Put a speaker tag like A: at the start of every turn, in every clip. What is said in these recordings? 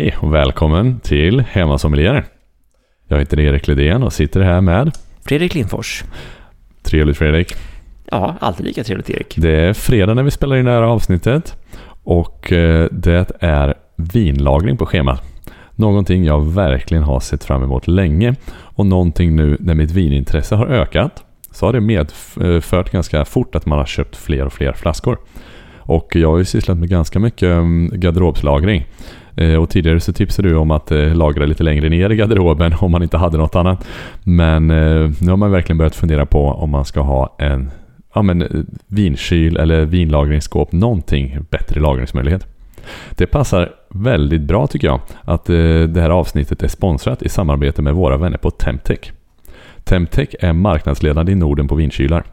A: Hej och välkommen till Hemmasommelier. Jag heter Erik Ledén och sitter här med
B: Fredrik Lindfors.
A: Trevligt Fredrik.
B: Ja, alltid lika trevligt Erik.
A: Det är fredag när vi spelar in det här avsnittet och eh, det är vinlagring på schemat. Någonting jag verkligen har sett fram emot länge och någonting nu när mitt vinintresse har ökat så har det medfört ganska fort att man har köpt fler och fler flaskor. Och jag har ju sysslat med ganska mycket mm, garderobslagring. Eh, och tidigare så tipsade du om att eh, lagra lite längre ner i garderoben om man inte hade något annat. Men eh, nu har man verkligen börjat fundera på om man ska ha en ja, men, vinkyl eller vinlagringsskåp. Någonting bättre lagringsmöjlighet. Det passar väldigt bra tycker jag att det här avsnittet är sponsrat i samarbete med våra vänner på Temtech. Temtech är marknadsledande i Norden på vinkylar.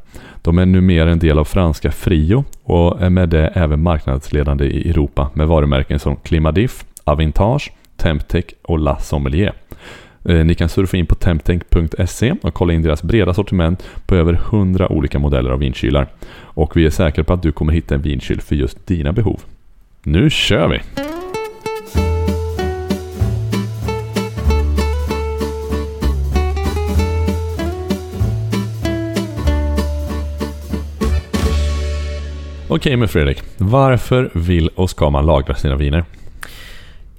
A: De är numera en del av franska Frio och är med det även marknadsledande i Europa med varumärken som Climadif, Avintage, Temptech och La Sommelier. Eh, ni kan surfa in på temptech.se och kolla in deras breda sortiment på över 100 olika modeller av vinkylar. Och vi är säkra på att du kommer hitta en vinkyl för just dina behov. Nu kör vi! Okej men Fredrik, varför vill och ska man lagra sina viner?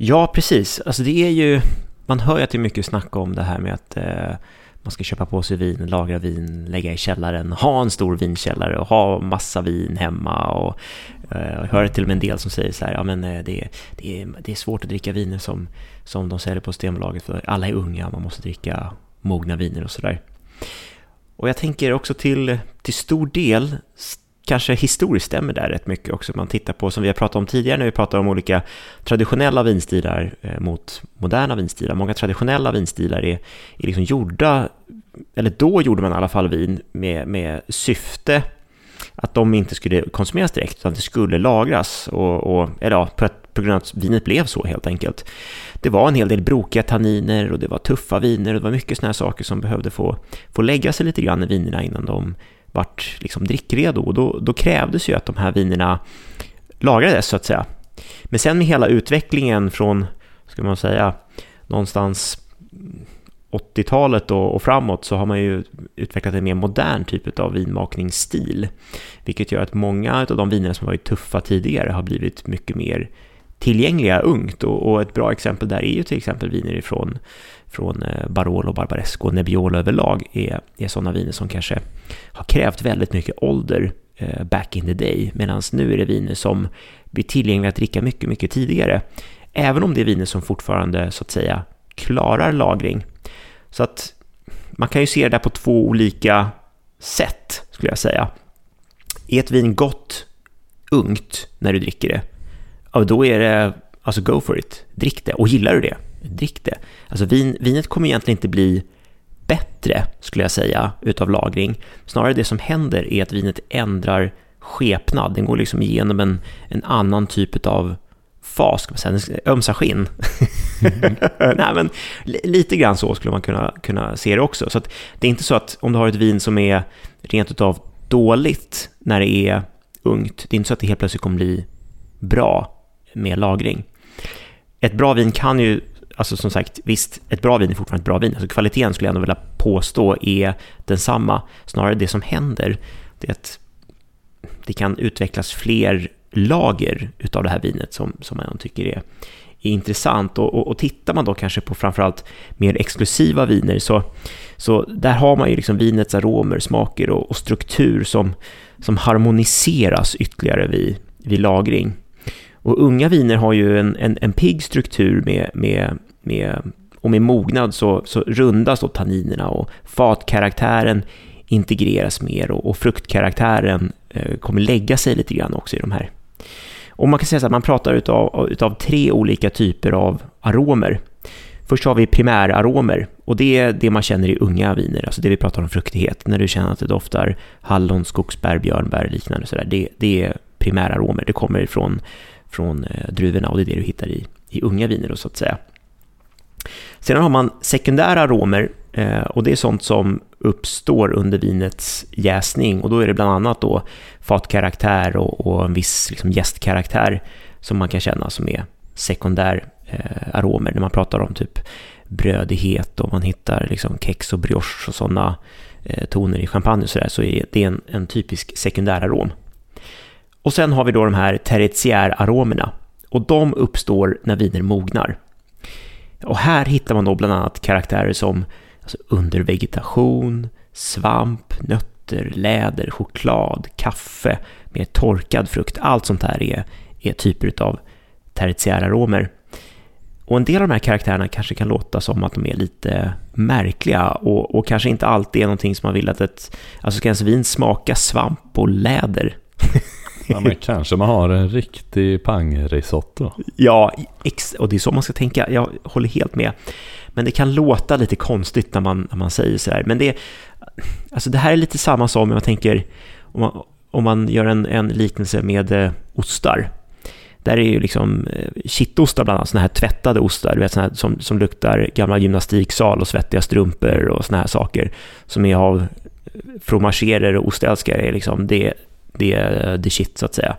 B: Ja, precis. Alltså det är ju, man hör ju att det är mycket snack om det här med att eh, man ska köpa på sig vin, lagra vin, lägga i källaren, ha en stor vinkällare och ha massa vin hemma. Och, eh, jag hör till och med en del som säger så här, ja men eh, det, det, är, det är svårt att dricka viner som, som de säljer på Systembolaget för alla är unga, man måste dricka mogna viner och sådär. Och jag tänker också till, till stor del kanske historiskt stämmer där rätt mycket också. Man tittar på, som vi har pratat om tidigare när vi pratar om olika traditionella vinstilar eh, mot moderna vinstilar. Många traditionella vinstilar är, är liksom gjorda, eller då gjorde man i alla fall vin med, med syfte att de inte skulle konsumeras direkt, utan det skulle lagras. Och, och, eller ja, på, på grund av att vinet blev så helt enkelt. Det var en hel del brokiga tanniner och det var tuffa viner och det var mycket sådana här saker som behövde få, få lägga sig lite grann i vinerna innan de vart liksom drickredo och då, då krävdes ju att de här vinerna lagrades så att säga. Men sen med hela utvecklingen från, ska man säga, någonstans 80-talet och, framåt så har man ju utvecklat en mer modern typ av vinmakningsstil. Vilket gör att många av de viner som varit tuffa tidigare har blivit mycket mer tillgängliga ungt. Och ett bra exempel där är ju till exempel viner ifrån från eh, Barolo, Barbaresco och Nebbiolo överlag är, är sådana viner som kanske har krävt väldigt mycket ålder eh, back in the day, medan nu är det viner som blir tillgängliga att dricka mycket, mycket tidigare. Även om det är viner som fortfarande, så att säga, klarar lagring. Så att man kan ju se det där på två olika sätt, skulle jag säga. Är ett vin gott ungt när du dricker det, ja, då är det, alltså go for it, drick det. Och gillar du det, drick det. Alltså vin, vinet kommer egentligen inte bli bättre, skulle jag säga, utav lagring. Snarare det som händer är att vinet ändrar skepnad. Den går liksom igenom en, en annan typ av fas, ska man säga, ömsa skinn. Mm. Nej, men lite grann så skulle man kunna, kunna se det också. Så det är inte så att om du har ett vin som är rent utav dåligt när det är ungt, det är inte så att det helt plötsligt kommer bli bra med lagring. Ett bra vin kan ju alltså som sagt, visst, ett bra vin är fortfarande ett bra vin. Alltså kvaliteten skulle jag ändå vilja påstå är densamma. Snarare det som händer, det är att det kan utvecklas fler lager utav det här vinet som, som man tycker är, är intressant. Och, och, och tittar man då kanske på framförallt mer exklusiva viner så, så där har man ju liksom vinets aromer, smaker och, och struktur som, som harmoniseras ytterligare vid, vid lagring. Och unga viner har ju en, en, en pigg struktur med, med med, och med mognad så, så rundas då tanninerna och fatkaraktären integreras mer och, och fruktkaraktären eh, kommer lägga sig lite grann också i de här. Och man kan säga så att man pratar utav, utav tre olika typer av aromer. Först har vi primäraromer och det är det man känner i unga viner, alltså det vi pratar om fruktighet. När du känner att det doftar hallon, skogsbär, björnbär liknande sådär. Det, det är primäraromer, det kommer ifrån från eh, druvorna och det är det du hittar i, i unga viner då, så att säga. Sedan har man sekundära aromer eh, och det är sånt som uppstår under vinets jäsning och då är det bland annat då fatkaraktär och, och en viss liksom, gästkaraktär som man kan känna som är sekundär eh, aromer när man pratar om typ brödighet och man hittar liksom kex och brioche och sådana eh, toner i champagne och sådär så är det en, en typisk sekundärarom. Och sen har vi då de här tertiäraromerna och de uppstår när viner mognar. Och här hittar man då bland annat karaktärer som alltså undervegetation, svamp, nötter, läder, choklad, kaffe, mer torkad frukt. Allt sånt här är, är typer av tertiäraromer. Och en del av de här karaktärerna kanske kan låta som att de är lite märkliga och, och kanske inte alltid är någonting som man vill att ett... Alltså ska ens vin smaka svamp och läder?
A: Ja, men kanske man har en riktig pangrisotto.
B: Ja, och det är så man ska tänka. Jag håller helt med. Men det kan låta lite konstigt när man, när man säger sådär. Men det, alltså det här är lite samma som, jag tänker, om man, om man gör en, en liknelse med eh, ostar. Där är ju liksom eh, kittostar bland annat, sådana här tvättade ostar, du vet, såna här, som, som luktar gamla gymnastiksal och svettiga strumpor och sådana här saker. Som är av eh, fromagerer och ostälskare, liksom, det, det är the shit så att säga.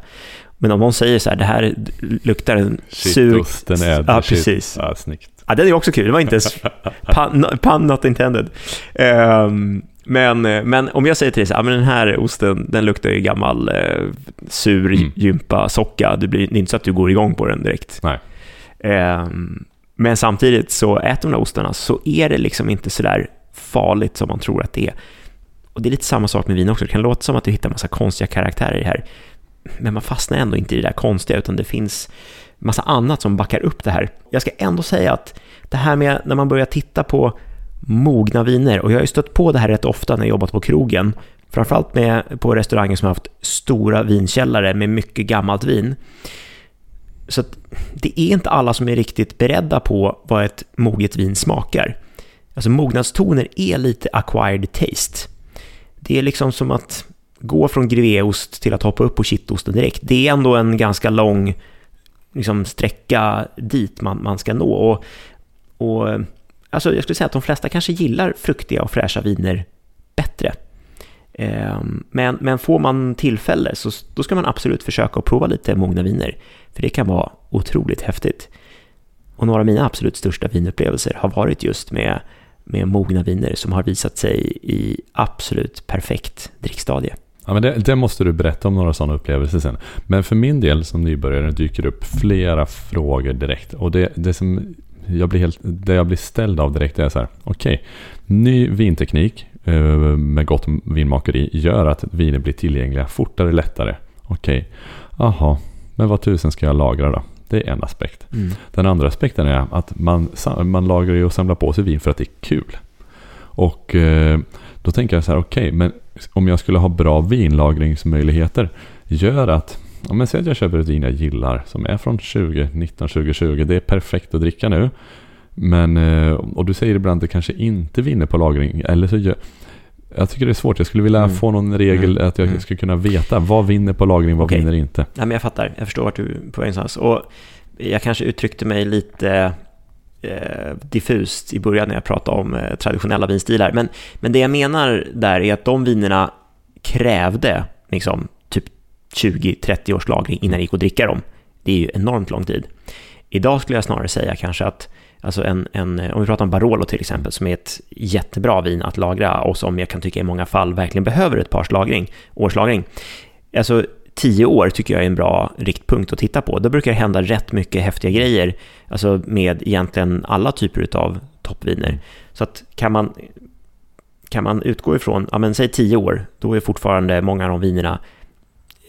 B: Men om någon säger så här, det här luktar en
A: sur... Shitosten är
B: ja, precis.
A: Ja, snyggt.
B: Ja, den är också kul. Det var inte ens pun, pun not intended. Um, men, men om jag säger till dig så här, men den här osten, den luktar ju gammal eh, sur mm. gympa socka. Det blir det är inte så att du går igång på den direkt.
A: Nej.
B: Um, men samtidigt så äter de där ostarna så är det liksom inte så där farligt som man tror att det är. Och det är lite samma sak med vin också. Det kan låta som att du hittar massa konstiga karaktärer i det här. Men man fastnar ändå inte i det där konstiga, utan det finns massa annat som backar upp det här. Jag ska ändå säga att det här med när man börjar titta på mogna viner, och jag har ju stött på det här rätt ofta när jag jobbat på krogen, framförallt med, på restauranger som har haft stora vinkällare med mycket gammalt vin. Så det är inte alla som är riktigt beredda på vad ett moget vin smakar. Alltså mognadstoner är lite acquired taste. Det är liksom som att gå från grevéost till att hoppa upp på kittosten direkt. Det är ändå en ganska lång liksom, sträcka dit man, man ska nå. Och, och, alltså, jag skulle säga att de flesta kanske gillar fruktiga och fräscha viner bättre. Ehm, men, men får man tillfälle så då ska man absolut försöka att prova lite mogna viner. För det kan vara otroligt häftigt. Och några av mina absolut största vinupplevelser har varit just med med mogna viner som har visat sig i absolut perfekt drickstadie.
A: Ja, men det, det, måste du berätta om några sådana upplevelser sen. Men för min del som nybörjare dyker upp flera frågor direkt. Och det, det som jag blir helt, det jag blir ställd av direkt är så här. Okej, okay, ny vinteknik eh, med gott vinmakeri gör att viner blir tillgängliga fortare, lättare. Okej, okay. aha, men vad tusen ska jag lagra då? Det är en aspekt. Mm. Den andra aspekten är att man, man lagrar och samlar på sig vin för att det är kul. Och eh, då tänker jag så här, okej, okay, men om jag skulle ha bra vinlagringsmöjligheter gör att om jag säger att jag köper ett vin jag gillar som är från 2019, 2020. Det är perfekt att dricka nu. Men, eh, och du säger ibland att det kanske inte vinner på lagring. Eller så gör, jag tycker det är svårt. Jag skulle vilja mm. få någon regel mm. att jag mm. skulle kunna veta vad vinner på lagring, vad okay. vinner inte.
B: Ja, men jag fattar. Jag förstår vart du är på någonstans. Och jag kanske uttryckte mig lite eh, diffust i början när jag pratade om eh, traditionella vinstilar. Men, men det jag menar där är att de vinerna krävde liksom typ 20-30 års lagring innan det gick att dricka dem. Det är ju enormt lång tid. Idag skulle jag snarare säga kanske att Alltså en, en, om vi pratar om Barolo till exempel, som är ett jättebra vin att lagra och som jag kan tycka i många fall verkligen behöver ett pars lagring, årslagring. Alltså tio år tycker jag är en bra riktpunkt att titta på. Då brukar det hända rätt mycket häftiga grejer, alltså med egentligen alla typer av toppviner. Så att kan man, kan man utgå ifrån, ja men säg tio år, då är fortfarande många av de vinerna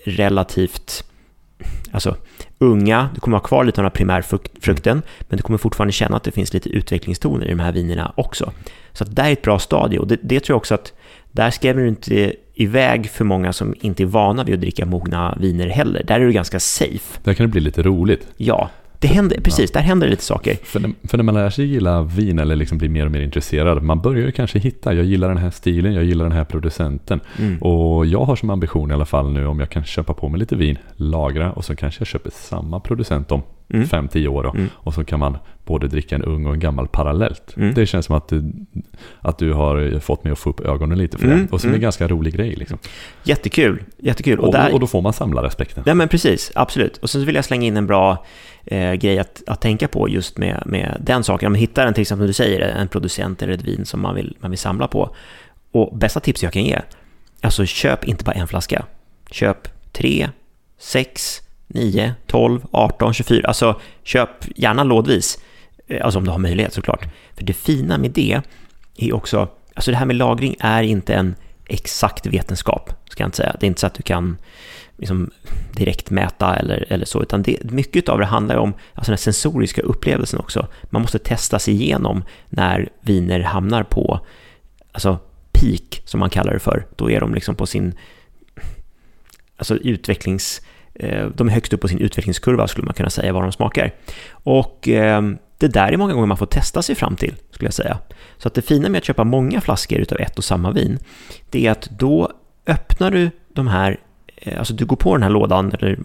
B: relativt alltså, unga, du kommer ha kvar lite av den här primärfrukten, men du kommer fortfarande känna att det finns lite utvecklingstoner i de här vinerna också. Så att det är ett bra stadie och det, det tror jag också att där skrämmer du inte iväg för många som inte är vana vid att dricka mogna viner heller. Där är du ganska safe.
A: Där kan det bli lite roligt.
B: Ja, det händer, precis, ja. där händer det lite saker.
A: För när, för när man lär sig gilla vin eller liksom blir mer och mer intresserad, man börjar ju kanske hitta, jag gillar den här stilen, jag gillar den här producenten. Mm. Och jag har som ambition i alla fall nu om jag kan köpa på mig lite vin, lagra och så kanske jag köper samma producent om mm. 5-10 år då. Mm. Och så kan man både dricka en ung och en gammal parallellt. Mm. Det känns som att du, att du har fått mig att få upp ögonen lite för mm. det. Och som är en mm. ganska rolig grej. Liksom.
B: Jättekul, jättekul.
A: Och, och, där... och då får man samlarrespekten.
B: Ja men precis, absolut. Och sen vill jag slänga in en bra eh, grej att, att tänka på just med, med den saken. Om man hittar en, till exempel som du säger, en producent eller ett vin som man vill, man vill samla på. Och bästa tips jag kan ge, alltså köp inte bara en flaska. Köp tre, sex, 9, 12, 18, 24. Alltså köp gärna lådvis. Eh, alltså om du har möjlighet såklart. För det fina med det är också, alltså det här med lagring är inte en exakt vetenskap, ska jag inte säga. Det är inte så att du kan liksom direkt mäta eller, eller så, utan det, mycket av det handlar om alltså den sensoriska upplevelsen också. Man måste testa sig igenom när viner hamnar på alltså peak, som man kallar det för. Då är de liksom på sin alltså utvecklings Eh, de är högst upp på sin utvecklingskurva skulle man kunna säga vad de smakar. Och ehm, det där är många gånger man får testa sig fram till, skulle jag säga. Så att det fina med att köpa många flaskor utav ett och samma vin, det är att då öppnar du de här, eh, alltså du går på den här lådan, eller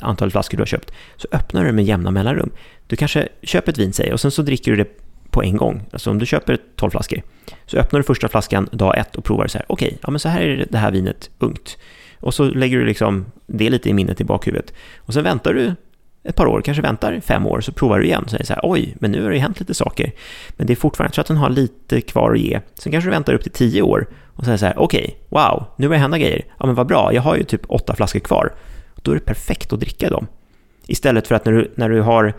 B: antalet flaskor du har köpt, så öppnar du med jämna mellanrum. Du kanske köper ett vin, säger och sen så dricker du det på en gång. Alltså om du köper 12 flaskor, så öppnar du första flaskan dag ett och provar så här, okej, okay, ja men så här är det här vinet ungt. Och så lägger du liksom det lite i minnet i bakhuvudet. Och sen väntar du ett par år, kanske väntar fem år, så provar du igen. Så säger så här, oj, men nu har det hänt lite saker. Men det är fortfarande, tror att den har lite kvar att ge. Sen kanske du väntar upp till tio år och säger så här, okej, okay, wow, nu börjar det hända grejer. Ja, men vad bra, jag har ju typ åtta flaskor kvar. Då är det perfekt att dricka dem. Istället för att när du, när du har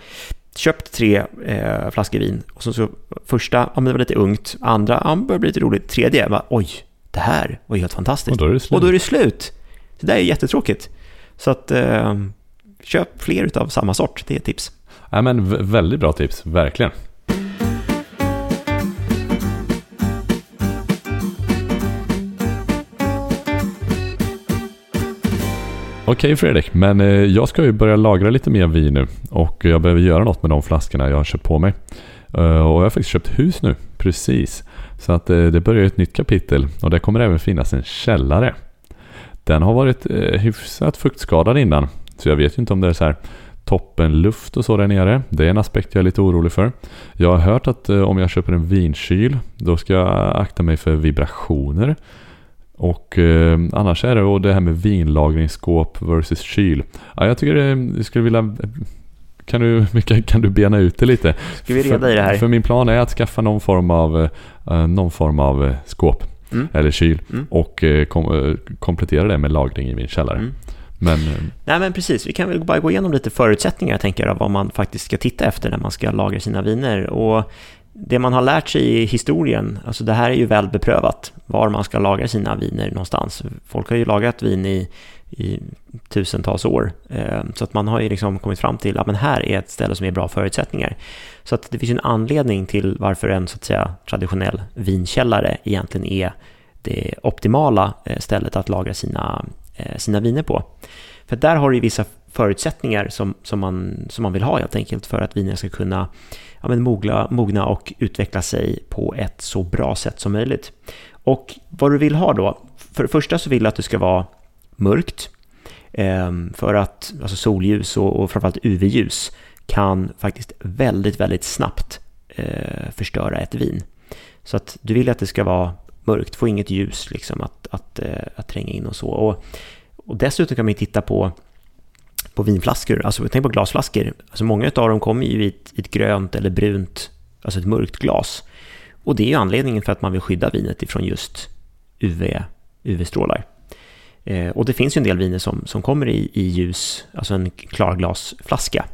B: köpt tre eh, flaskor vin och så, så första, ja men det var lite ungt, andra, ja men börjar bli lite roligt, tredje, bara, oj, det här var ju helt fantastiskt.
A: Och då är det slut.
B: Och då är det slut. Det där är jättetråkigt. Så att eh, köp fler av samma sort, det är ett tips.
A: Ja, men väldigt bra tips, verkligen. Okej Fredrik, men eh, jag ska ju börja lagra lite mer vin nu och jag behöver göra något med de flaskorna jag har köpt på mig. Eh, och jag har faktiskt köpt hus nu, precis. Så att eh, det börjar ett nytt kapitel och det kommer även finnas en källare. Den har varit eh, hyfsat fuktskadad innan. Så jag vet ju inte om det är så här toppenluft och så där nere. Det är en aspekt jag är lite orolig för. Jag har hört att eh, om jag köper en vinkyl då ska jag akta mig för vibrationer. Och eh, annars är det och det här med vinlagringsskåp versus kyl. Ja, jag tycker det, jag skulle vilja kan du, kan du bena ut det lite?
B: Ska vi reda i det här?
A: För min plan är att skaffa någon form av, uh, någon form av skåp mm. eller kyl mm. och eh, kom, eh, komplettera det med lagring i min källare. Mm. Men, eh,
B: Nej men precis, vi kan väl bara gå igenom lite förutsättningar tänker jag, vad man faktiskt ska titta efter när man ska lagra sina viner. Och det man har lärt sig i historien, alltså det här är ju väl beprövat, var man ska lagra sina viner någonstans. Folk har ju lagrat vin i, i tusentals år, eh, så att man har ju liksom kommit fram till att här är ett ställe som ger bra förutsättningar. Så att det finns en anledning till varför en så att säga, traditionell vinkällare egentligen är det optimala eh, stället att lagra sina, eh, sina viner på. För där har du vissa förutsättningar som, som, man, som man vill ha helt enkelt för att vinerna ska kunna ja, men mogla, mogna och utveckla sig på ett så bra sätt som möjligt. Och vad du vill ha då? För det första så vill du att det ska vara mörkt. Ehm, för att alltså solljus och, och framförallt UV-ljus kan faktiskt väldigt, väldigt snabbt eh, förstöra ett vin. Så att du vill att det ska vara mörkt, få inget ljus liksom att, att, eh, att tränga in och så. Och, och dessutom kan man titta på, på vinflaskor, alltså tänk på glasflaskor. Alltså många av dem kommer ju i ett, ett grönt eller brunt, alltså ett mörkt glas. Och det är ju anledningen för att man vill skydda vinet ifrån just UV, UV-strålar. Eh, och det finns ju en del viner som, som kommer i, i ljus, alltså en klarglasflaska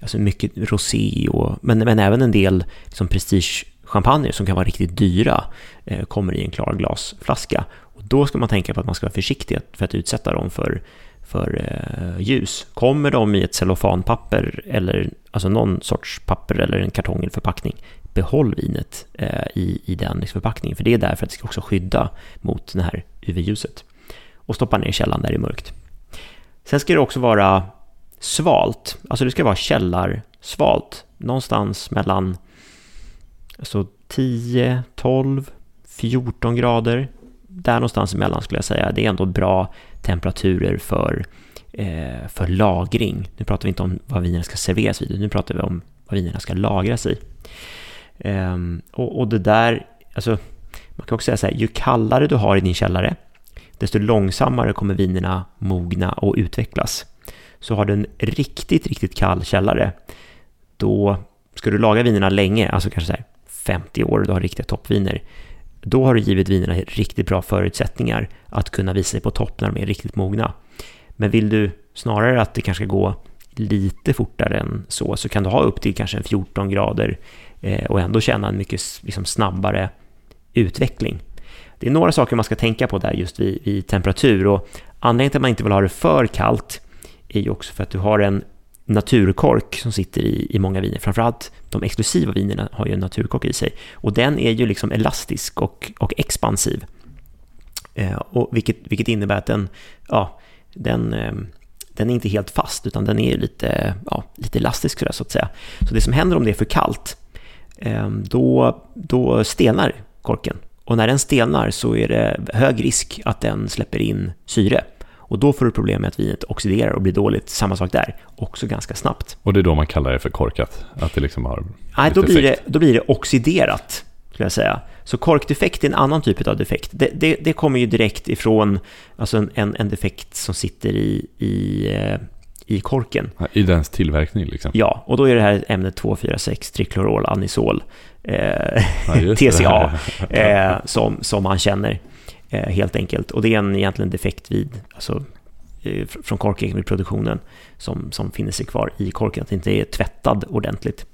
B: alltså mycket rosé och, men, men även en del liksom prestige-champagner som kan vara riktigt dyra eh, kommer i en klarglasflaska. Och då ska man tänka på att man ska vara försiktig för att utsätta dem för, för eh, ljus. Kommer de i ett cellofanpapper eller alltså någon sorts papper eller en kartong eller förpackning, behåll vinet eh, i, i den liksom förpackningen, för det är därför att det ska också skydda mot det här UV-ljuset. Och stoppa ner källan där det är mörkt. Sen ska det också vara svalt. Alltså det ska vara källarsvalt. Någonstans mellan alltså 10, 12, 14 grader. Där någonstans emellan skulle jag säga. Det är ändå bra temperaturer för eh, för lagring. Nu pratar vi inte om vad vinerna ska serveras vid, nu pratar vi om vad vinerna ska lagras i. Eh, och, och, det där, alltså, man kan också säga så här, ju kallare du har i din källare, desto långsammare kommer vinerna mogna och utvecklas. Så har du en riktigt, riktigt kall källare, då ska du laga vinerna länge, alltså kanske så här 50 år, och du har riktiga toppviner, då har du givit vinerna riktigt bra förutsättningar att kunna visa sig på topp när de är riktigt mogna. Men vill du snarare att det kanske ska gå lite fortare än så, så kan du ha upp till kanske en 14 grader eh, och ändå känna en mycket liksom, snabbare utveckling. Det är några saker man ska tänka på där just vid, vid temperatur och anledningen till att man inte vill ha det för kallt är ju också för att du har en naturkork som sitter i, i många viner. Framförallt de exklusiva vinerna har ju en naturkork i sig. Och den är ju liksom elastisk och, och expansiv. Eh, och vilket, vilket innebär att den, ja, den, eh, den är inte helt fast, utan den är lite, ja, lite elastisk sådär, så att säga. Så det som händer om det är för kallt, eh, då, då stelnar korken. Och när den stelnar så är det hög risk att den släpper in syre. Och då får du problem med att vinet oxiderar och blir dåligt. Samma sak där, också ganska snabbt.
A: Och det är då man kallar det för korkat? Att det liksom har
B: Nej, då blir, det, då blir det oxiderat, skulle jag säga. Så korkdefekt är en annan typ av defekt. Det, det, det kommer ju direkt ifrån alltså en, en defekt som sitter i, i, eh, i korken.
A: I dens tillverkning liksom?
B: Ja, och då är det här ämnet 246 triklorol anisol, ja, TCA, eh, som, som man känner. Eh, helt enkelt. Och det är en egentligen defekt vid, alltså, eh, från korken vid produktionen som, som finner sig kvar i korken, att det inte är tvättad ordentligt.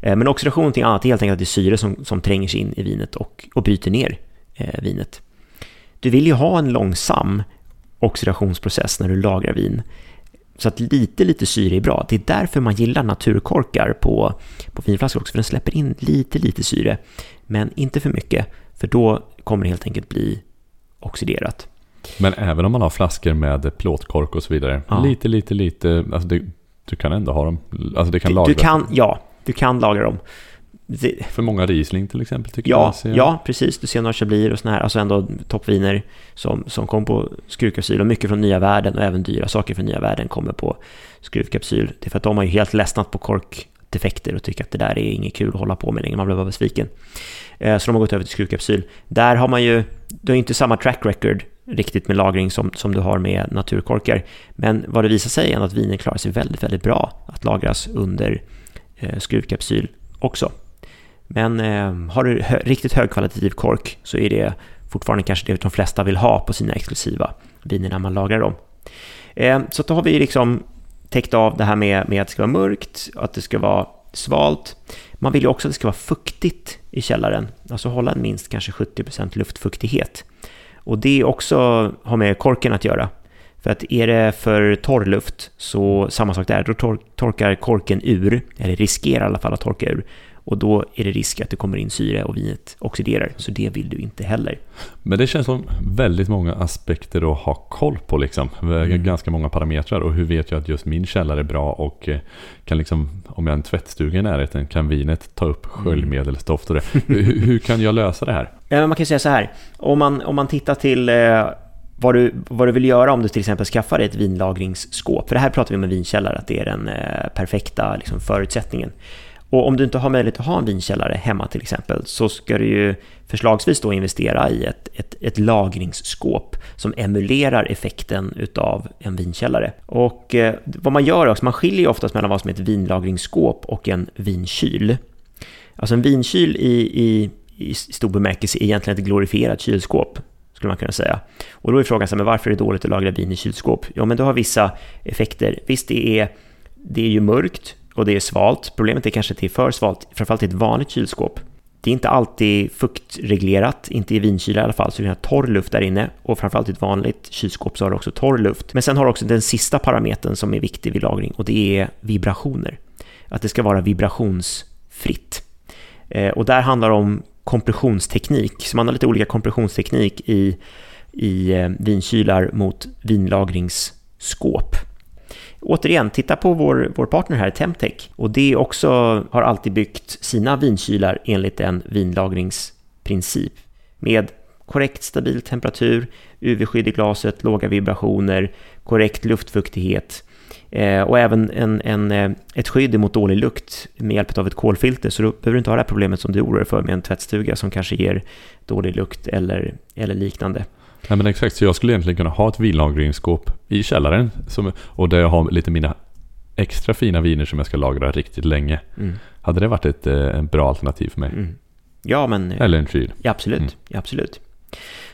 B: Eh, men oxidation är någonting annat, är helt enkelt att det är syre som, som tränger sig in i vinet och, och bryter ner eh, vinet. Du vill ju ha en långsam oxidationsprocess när du lagrar vin. Så att lite, lite syre är bra. Det är därför man gillar naturkorkar på, på vinflaskor också, för den släpper in lite, lite syre. Men inte för mycket, för då kommer det helt enkelt bli oxiderat.
A: Men även om man har flaskor med plåtkork och så vidare, ja. lite, lite, lite, alltså det, du kan ändå ha dem, alltså det kan
B: du,
A: lagras.
B: Du kan, ja, du kan lagra dem.
A: Det, för många Riesling till exempel tycker
B: ja,
A: jag.
B: Ja, precis. Du ser några Chablis och sådana här, alltså ändå toppviner som, som kom på skruvkapsyl och mycket från nya världen och även dyra saker från nya världen kommer på skruvkapsyl. Det är för att de har ju helt ledsnat på korkdefekter och tycker att det där är inget kul att hålla på med längre, man blir bara besviken. Eh, så de har gått över till skruvkapsyl. Där har man ju, du har inte samma track record riktigt med lagring som, som du har med naturkorkar. Men vad det visar sig är att viner klarar sig väldigt, väldigt bra att lagras under eh, skruvkapsyl också. Men eh, har du hö riktigt högkvalitativ kork så är det fortfarande kanske det de flesta vill ha på sina exklusiva viner när man lagrar dem. Eh, så då har vi liksom täckt av det här med, med att det ska vara mörkt, att det ska vara svalt. Man vill ju också att det ska vara fuktigt i källaren, alltså hålla en minst kanske 70% luftfuktighet. Och det också har med korken att göra. För att är det för torr luft, så samma sak där, då tor torkar korken ur, eller riskerar i alla fall att torka ur. Och då är det risk att det kommer in syre och vinet oxiderar, så det vill du inte heller.
A: Men det känns som väldigt många aspekter att ha koll på liksom. Mm. Ganska många parametrar och hur vet jag att just min källare är bra och eh, kan liksom, om jag har en tvättstuga i närheten, kan vinet ta upp mm. sköljmedelsdoft och det. hur, hur, kan jag lösa det här?
B: Ja, man kan säga så här, om man, om man tittar till eh, vad du, vad du vill göra om du till exempel skaffar dig ett vinlagringsskåp. För det här pratar vi om en vinkällare, att det är den eh, perfekta liksom, förutsättningen. Och om du inte har möjlighet att ha en vinkällare hemma till exempel så ska du ju förslagsvis då investera i ett, ett, ett lagringsskåp som emulerar effekten utav en vinkällare. Och eh, vad man gör också, man skiljer ju oftast mellan vad som är ett vinlagringsskåp och en vinkyl. Alltså en vinkyl i, i, i stor bemärkelse är egentligen ett glorifierat kylskåp skulle man kunna säga. Och då är frågan så här, men varför är det dåligt att lagra vin i kylskåp? Ja, men det har vissa effekter. Visst, det är, det är ju mörkt, och det är svalt. Problemet är kanske att det är för svalt, framförallt i ett vanligt kylskåp. Det är inte alltid fuktreglerat, inte i vinkyla i alla fall, så det är torr luft där inne. Och framförallt i ett vanligt kylskåp så har det också torr luft. Men sen har du också den sista parametern som är viktig vid lagring och det är vibrationer. Att det ska vara vibrationsfritt. Eh, och där handlar det om kompressionsteknik, så man har lite olika kompressionsteknik i, i eh, vinkylar mot vinlagringsskåp. Återigen, titta på vår, vår partner här, Temtech. Och det också har alltid byggt sina vinkylar enligt en vinlagringsprincip med korrekt stabil temperatur, UV-skydd i glaset, låga vibrationer, korrekt luftfuktighet eh, och även en, en, eh, ett skydd mot dålig lukt med hjälp av ett kolfilter. Så då behöver du inte ha det här problemet som du oroar dig för med en tvättstuga som kanske ger dålig lukt eller, eller liknande.
A: Nej men exakt, så jag skulle egentligen kunna ha ett vinlagringsskåp i källaren som, och där jag har lite mina extra fina viner som jag ska lagra riktigt länge. Mm. Hade det varit ett eh, bra alternativ för mig? Mm.
B: Ja, men...
A: Eller en kyl.
B: Ja, absolut. Mm. Ja, absolut.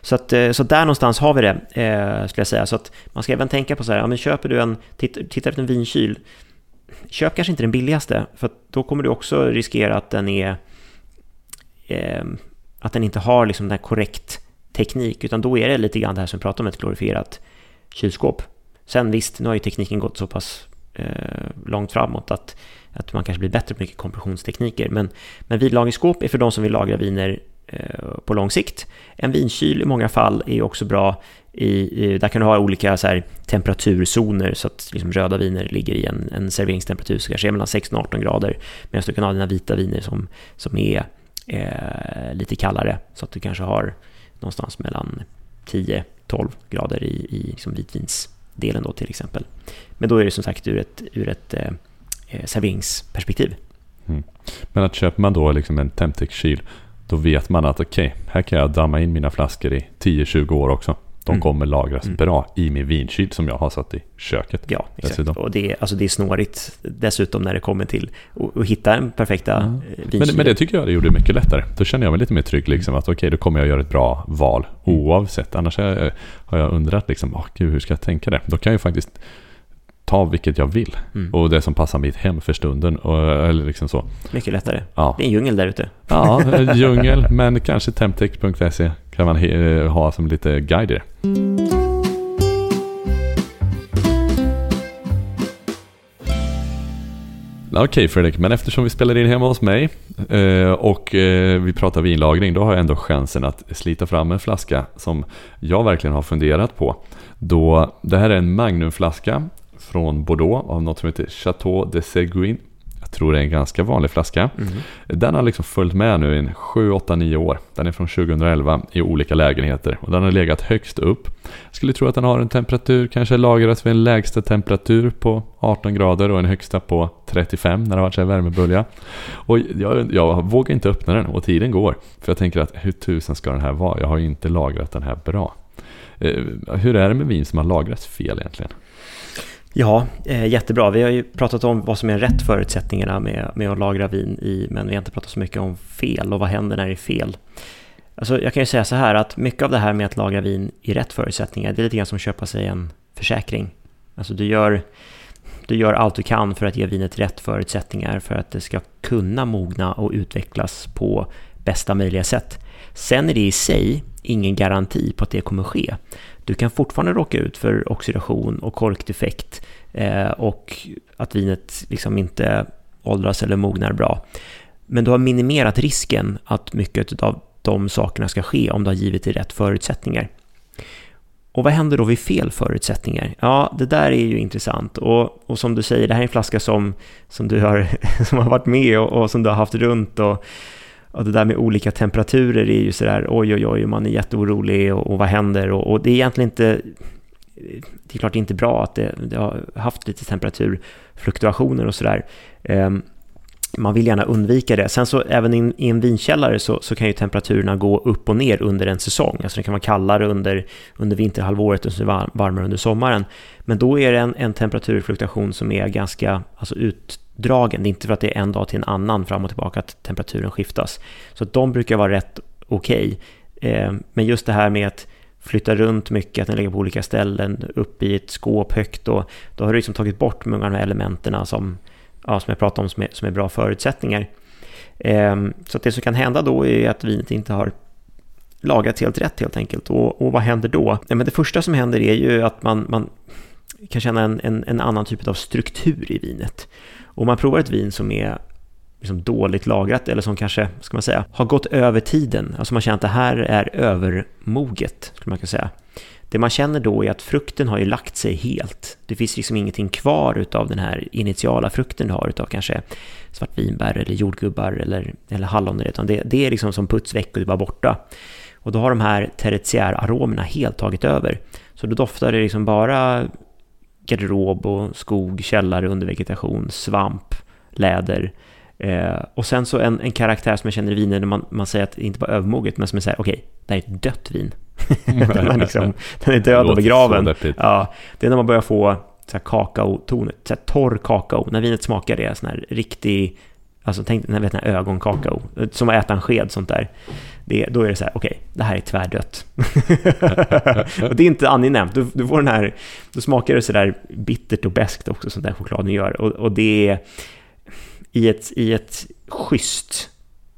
B: Så, att, eh, så där någonstans har vi det, eh, skulle jag säga. Så att man ska även tänka på så här, ja, men köper du en, titta, titta efter en vinkyl, köp kanske inte den billigaste, för då kommer du också riskera att den är eh, att den inte har liksom den korrekt teknik, utan då är det lite grann det här som vi pratar om, ett glorifierat kylskåp. Sen visst, nu har ju tekniken gått så pass eh, långt framåt att, att man kanske blir bättre på mycket kompressionstekniker, men, men vinlagringsskåp är för de som vill lagra viner Eh, på lång sikt. En vinkyl i många fall är också bra i, i, där kan du ha olika så här, temperaturzoner så att liksom, röda viner ligger i en, en serveringstemperatur som kanske är mellan 16 och 18 grader medan du kan ha dina vita viner som, som är eh, lite kallare så att du kanske har någonstans mellan 10-12 grader i, i liksom vitvinsdelen då till exempel. Men då är det som sagt ur ett, ur ett eh, eh serveringsperspektiv.
A: Mm. Men att köper man då liksom en Temtec-kyl då vet man att okej, okay, här kan jag damma in mina flaskor i 10-20 år också. De mm. kommer lagras mm. bra i min vinkyl som jag har satt i köket.
B: Ja, exakt. Dessutom. Och det, alltså det är snårigt dessutom när det kommer till att hitta en perfekta mm. vinkyl.
A: Men, men, det tycker jag det gjorde mycket lättare. Då känner jag mig lite mer trygg liksom att okej, okay, då kommer jag göra ett bra val oavsett. Annars har jag, har jag undrat liksom, oh, gud, hur ska jag tänka det? Då kan jag faktiskt ta vilket jag vill. Mm. Och det som passar mitt hem för stunden. Och, eller liksom så.
B: Mycket lättare. Ja. Det är en djungel där ute.
A: Ja, djungel. men kanske temtech.se kan man ha som lite guider. Okej okay, Fredrik, men eftersom vi spelar in hemma hos mig eh, och eh, vi pratar vinlagring, då har jag ändå chansen att slita fram en flaska som jag verkligen har funderat på. Då, det här är en Magnumflaska från Bordeaux av något som heter Chateau de Seguin. Tror det är en ganska vanlig flaska. Mm. Den har liksom följt med nu i 7, 8, 9 år. Den är från 2011 i olika lägenheter och den har legat högst upp. Jag skulle tro att den har en temperatur, kanske lagras vid en lägsta temperatur på 18 grader och en högsta på 35 när det har varit så här värmebölja. Och jag, jag vågar inte öppna den och tiden går. För jag tänker att hur tusen ska den här vara? Jag har ju inte lagrat den här bra. Eh, hur är det med vin som har lagrats fel egentligen?
B: Ja, eh, jättebra. Vi har ju pratat om vad som är rätt förutsättningarna med, med att lagra vin i, men vi har inte pratat så mycket om fel och vad händer när det är fel. Alltså, jag kan ju säga så här att mycket av det här med att lagra vin i rätt förutsättningar, det är lite grann som att köpa sig en försäkring. Alltså du gör, du gör allt du kan för att ge vinet rätt förutsättningar för att det ska kunna mogna och utvecklas på bästa möjliga sätt. Sen är det i sig ingen garanti på att det kommer ske. Du kan fortfarande råka ut för oxidation och korkdefekt eh, och att vinet liksom inte åldras eller mognar bra. Men du har minimerat risken att mycket av de sakerna ska ske om du har givit det rätt förutsättningar. Och vad händer då vid fel förutsättningar? Ja, det där är ju intressant. Och, och som du säger, det här är en flaska som, som du har, som har varit med och, och som du har haft runt. Och, och det där med olika temperaturer är ju sådär oj oj oj, man är jätteorolig och, och vad händer? Och, och, det är egentligen inte, det är klart inte bra att det, det har haft lite temperaturfluktuationer och sådär. Um, man vill gärna undvika det. Sen så även in, i en vinkällare så, så kan ju temperaturerna gå upp och ner under en säsong. Alltså det kan vara kallare under, under vinterhalvåret och så var, varmare under sommaren. Men då är det en, en temperaturfluktuation som är ganska alltså utdragen. Det är inte för att det är en dag till en annan fram och tillbaka att temperaturen skiftas. Så de brukar vara rätt okej. Okay. Eh, men just det här med att flytta runt mycket, att den ligger på olika ställen, upp i ett skåp högt, och då har du liksom tagit bort många av de här elementen som ja, som jag pratade om som är, som är bra förutsättningar. Ehm, så att det som kan hända då är att vinet inte har lagrats helt rätt helt enkelt. Och, och vad händer då? Ja, men det första som händer är ju att man, man kan känna en, en, en, annan typ av struktur i vinet. Om man provar ett vin som är liksom dåligt lagrat eller som kanske, ska man säga, har gått över tiden, alltså man känner att det här är övermoget, skulle man kunna säga. Det man känner då är att frukten har ju lagt sig helt. Det finns liksom ingenting kvar av den här initiala frukten du har utav kanske svartvinbär eller jordgubbar eller, eller hallon, utan det, det är liksom som puts väck och det är bara borta. Och då har de här tertiäraromerna helt tagit över. Så då doftar det liksom bara garderob och skog, källare undervegetation, svamp, läder. Eh, och sen så en, en karaktär som jag känner i viner när man, man säger att det inte var övermoget, men som är så här, okej, okay, det här är ett dött vin. den, är liksom, den är död och begraven. Ja, det är när man börjar få så här kakaotonet, så här torr kakao. När vinet smakar det, sån här riktig, alltså tänk när vet, ögonkakao, som att äta en sked sånt där. Det, då är det så här, okej, okay, det här är tvärdött. och det är inte angenämt, du, du får den här, då smakar det så där bittert och beskt också som den chokladen gör. Och, och det är i ett, i ett schysst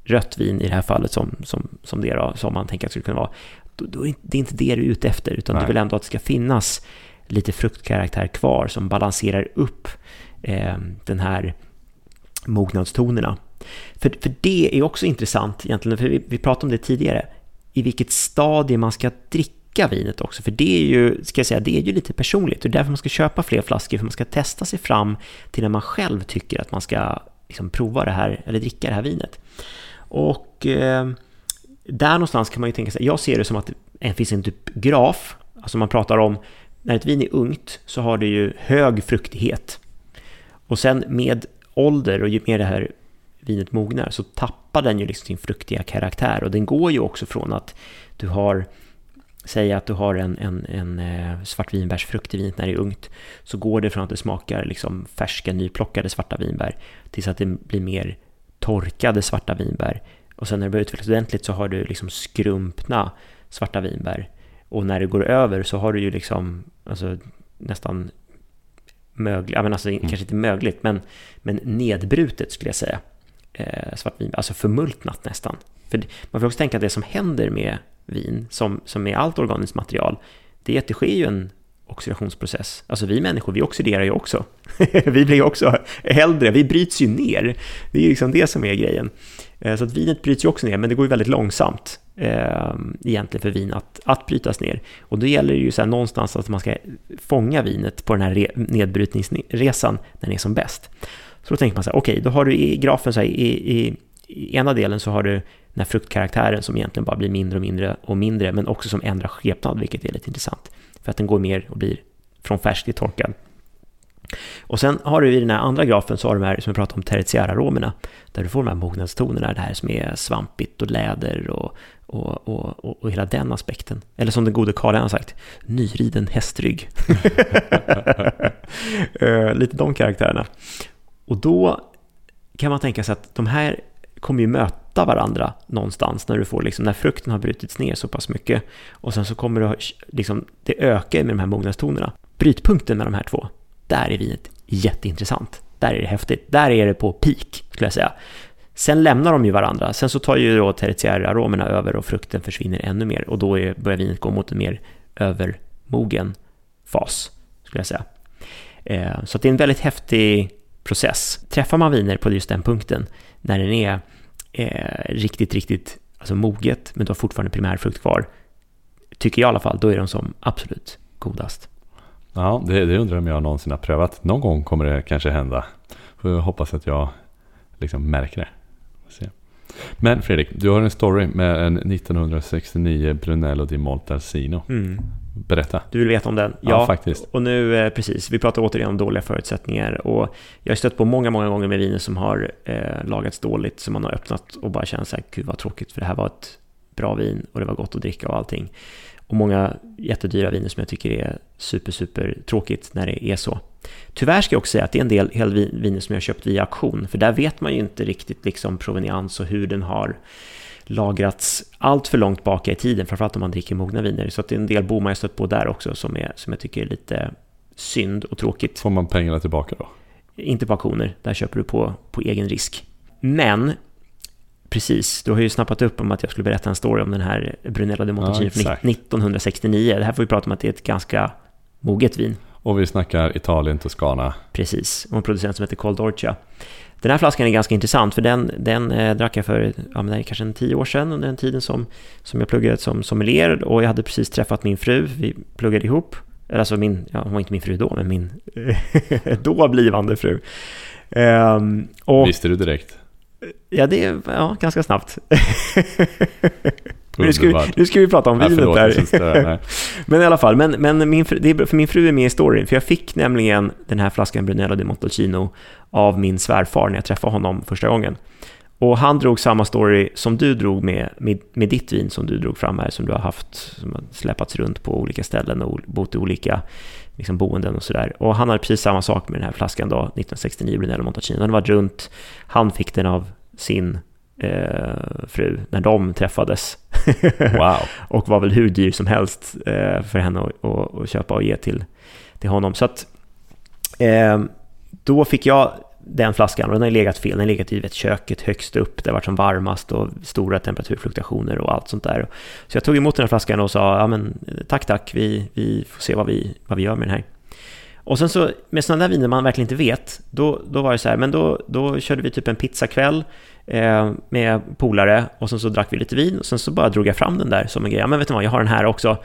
B: rött vin i det här fallet som, som, som det då, som man tänker att det skulle kunna vara, då, då är det inte det du är ute efter, utan Nej. du vill ändå att det ska finnas lite fruktkaraktär kvar som balanserar upp eh, den här mognadstonerna. För, för det är också intressant egentligen, för vi, vi pratade om det tidigare, i vilket stadie man ska dricka vinet också, för det är ju, ska jag säga, det är ju lite personligt. Är därför man ska köpa fler flaskor, för man ska testa sig fram till när man själv tycker att man ska liksom prova det här, eller dricka det här vinet. Och eh, där någonstans kan man ju tänka sig, jag ser det som att det finns en typ graf, alltså man pratar om när ett vin är ungt så har det ju hög fruktighet. Och sen med ålder och ju mer det här vinet mognar så tappar den ju liksom sin fruktiga karaktär. Och den går ju också från att du har, säg att du har en, en, en eh, svartvinbärsfrukt i vinet när det är ungt, så går det från att det smakar liksom färska nyplockade svarta vinbär tills att det blir mer torkade svarta vinbär. Och sen när det börjar utvecklas ordentligt så har du liksom skrumpna svarta vinbär. Och när det går över så har du ju liksom alltså, nästan mögligt, men alltså, mm. kanske inte mögligt, men, men nedbrutet skulle jag säga. Eh, svartvin, alltså förmultnat nästan. För man får också tänka att det som händer med vin, som, som med allt organiskt material, det är att det sker ju en oxidationsprocess. Alltså vi människor, vi oxiderar ju också. vi blir ju också äldre, vi bryts ju ner. Det är ju liksom det som är grejen. Eh, så att vinet bryts ju också ner, men det går ju väldigt långsamt eh, egentligen för vin att, att brytas ner. Och då gäller det ju så här någonstans att man ska fånga vinet på den här nedbrytningsresan när den är som bäst. Så då tänker man så här, okej, okay, då har du i grafen så här, i, i, i ena delen så har du den här fruktkaraktären som egentligen bara blir mindre och mindre och mindre, men också som ändrar skepnad, vilket är lite intressant. För att den går mer och blir från färsk till torkad. Och sen har du i den här andra grafen så har du de här som jag pratade om tertiäraromerna, där du får de här mognadstonerna, det här som är svampigt och läder och, och, och, och, och hela den aspekten. Eller som den gode Karl har sagt, nyriden hästrygg. Eh, lite de karaktärerna. Och då kan man tänka sig att de här kommer ju möta varandra någonstans när du får liksom, när frukten har brutits ner så pass mycket. Och sen så kommer det liksom, det ökar med de här mognadstonerna. Brytpunkten med de här två, där är vinet jätteintressant. Där är det häftigt. Där är det på peak, skulle jag säga. Sen lämnar de ju varandra. Sen så tar ju då tertiäraromerna över och frukten försvinner ännu mer. Och då är, börjar vinet gå mot en mer övermogen fas, skulle jag säga. Eh, så det är en väldigt häftig process. Träffar man viner på just den punkten, när den är eh, riktigt, riktigt alltså moget, men du har fortfarande primärfrukt kvar, tycker jag i alla fall, då är de som absolut godast.
A: Ja, det, det undrar om jag någonsin har prövat. Någon gång kommer det kanske hända. Får jag hoppas att jag liksom märker det. Men Fredrik, du har en story med en 1969 Brunello di Montalcino. Mm. Berätta.
B: Du vill veta om den?
A: Ja, ja faktiskt.
B: Och nu, eh, precis, vi pratar återigen om dåliga förutsättningar. Och jag har stött på många, många gånger med viner som har eh, lagats dåligt, som man har öppnat och bara känner så här, gud vad tråkigt, för det här var ett bra vin och det var gott att dricka och allting. Och många jättedyra viner som jag tycker är super, super tråkigt när det är så. Tyvärr ska jag också säga att det är en del viner som jag har köpt via auktion, för där vet man ju inte riktigt liksom proveniens och hur den har lagrats allt för långt bak i tiden, framförallt om man dricker mogna viner. Så att det är en del bommar jag stött på där också som, är, som jag tycker är lite synd och tråkigt.
A: Får man pengarna tillbaka då?
B: Inte på auktioner, där köper du på, på egen risk. Men Precis, du har ju snappat upp om att jag skulle berätta en story om den här Brunello de Montalcino ja, 1969. Det här får vi prata om att det är ett ganska moget vin.
A: Och vi snackar Italien, Toscana.
B: Precis, och en producent som heter Coldorcia. Den här flaskan är ganska intressant för den, den eh, drack jag för ja, men kanske en tio år sedan under den tiden som, som jag pluggade som sommelier och jag hade precis träffat min fru, vi pluggade ihop. Alltså min, ja, hon var inte min fru då, men min då blivande fru.
A: Um, och, Visste du direkt?
B: Ja, det är ja, ganska snabbt. Nu, ska vi, nu ska vi prata om vinet där. Men i alla fall, men, men min, fru- det är, för min fru är med i storyn, för jag fick nämligen den här flaskan Brunello di Montalcino av min svärfar när jag träffade honom första gången. Och han drog samma story som du drog med, med, med ditt vin som du drog fram här, som du har haft, som har släpats runt på olika ställen och bott i olika liksom, boenden och sådär. Och han hade precis samma sak med den här flaskan då, 1969 Brunello Montalcino. Den var runt, han fick den av sin eh, fru när de träffades.
A: Wow.
B: och var väl hur dyr som helst eh, för henne att, köpa och ge till, till honom. Så att eh, då fick jag den flaskan och den har legat fel. Den har legat i vet, köket högst upp, det har varit som varmast och stora temperaturfluktuationer och allt sånt där. Så jag tog emot den här flaskan och sa, ja men tack tack, vi, vi får se vad vi, vad vi gör med den här. Och sen så med sådana där viner man verkligen inte vet, då, då var det så här, men då, då körde vi typ en pizzakväll eh, med polare och sen så drack vi lite vin och sen så bara drog jag fram den där som en grej. Ja men vet du vad, jag har den här också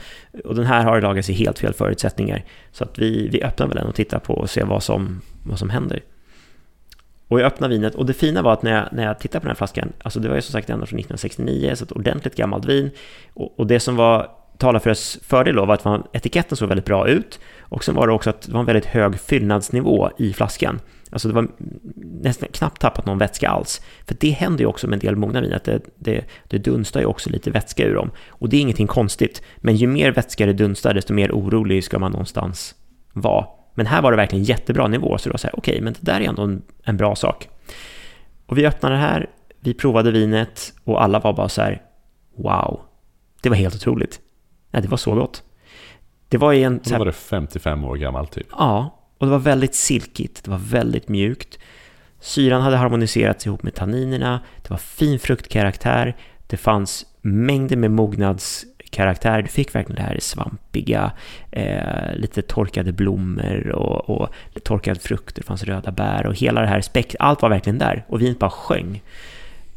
B: och den här har lagats i helt fel förutsättningar. Så att vi, vi öppnar väl den och tittar på och ser vad som, vad som händer. Och jag öppnade vinet och det fina var att när jag, när jag tittade på den här flaskan, alltså det var ju som sagt ändå från 1969, så ett ordentligt gammalt vin. Och, och det som var talar för dess fördel då var att man, etiketten såg väldigt bra ut och sen var det också att det var en väldigt hög fyllnadsnivå i flaskan. Alltså det var nästan knappt tappat någon vätska alls. För det händer ju också med en del mogna vin, att det, det, det dunstar ju också lite vätska ur dem. Och det är ingenting konstigt, men ju mer vätska det dunstar, desto mer orolig ska man någonstans vara. Men här var det verkligen jättebra nivå, så var så här, okej, men det där är ändå en, en bra sak. Och vi öppnade det här, vi provade vinet och alla var bara så här, wow, det var helt otroligt. Nej, det var så gott. Det var en... så
A: Då
B: här-
A: var det 55 år gammalt typ.
B: Ja, och det var väldigt silkigt, det var väldigt mjukt. Syran hade harmoniserats ihop med tanninerna, det var fin fruktkaraktär, det fanns mängder med karaktär. du fick verkligen det här svampiga, eh, lite torkade blommor och, och torkad frukt, det fanns röda bär och hela det här spektrat, allt var verkligen där och vinet bara sjöng.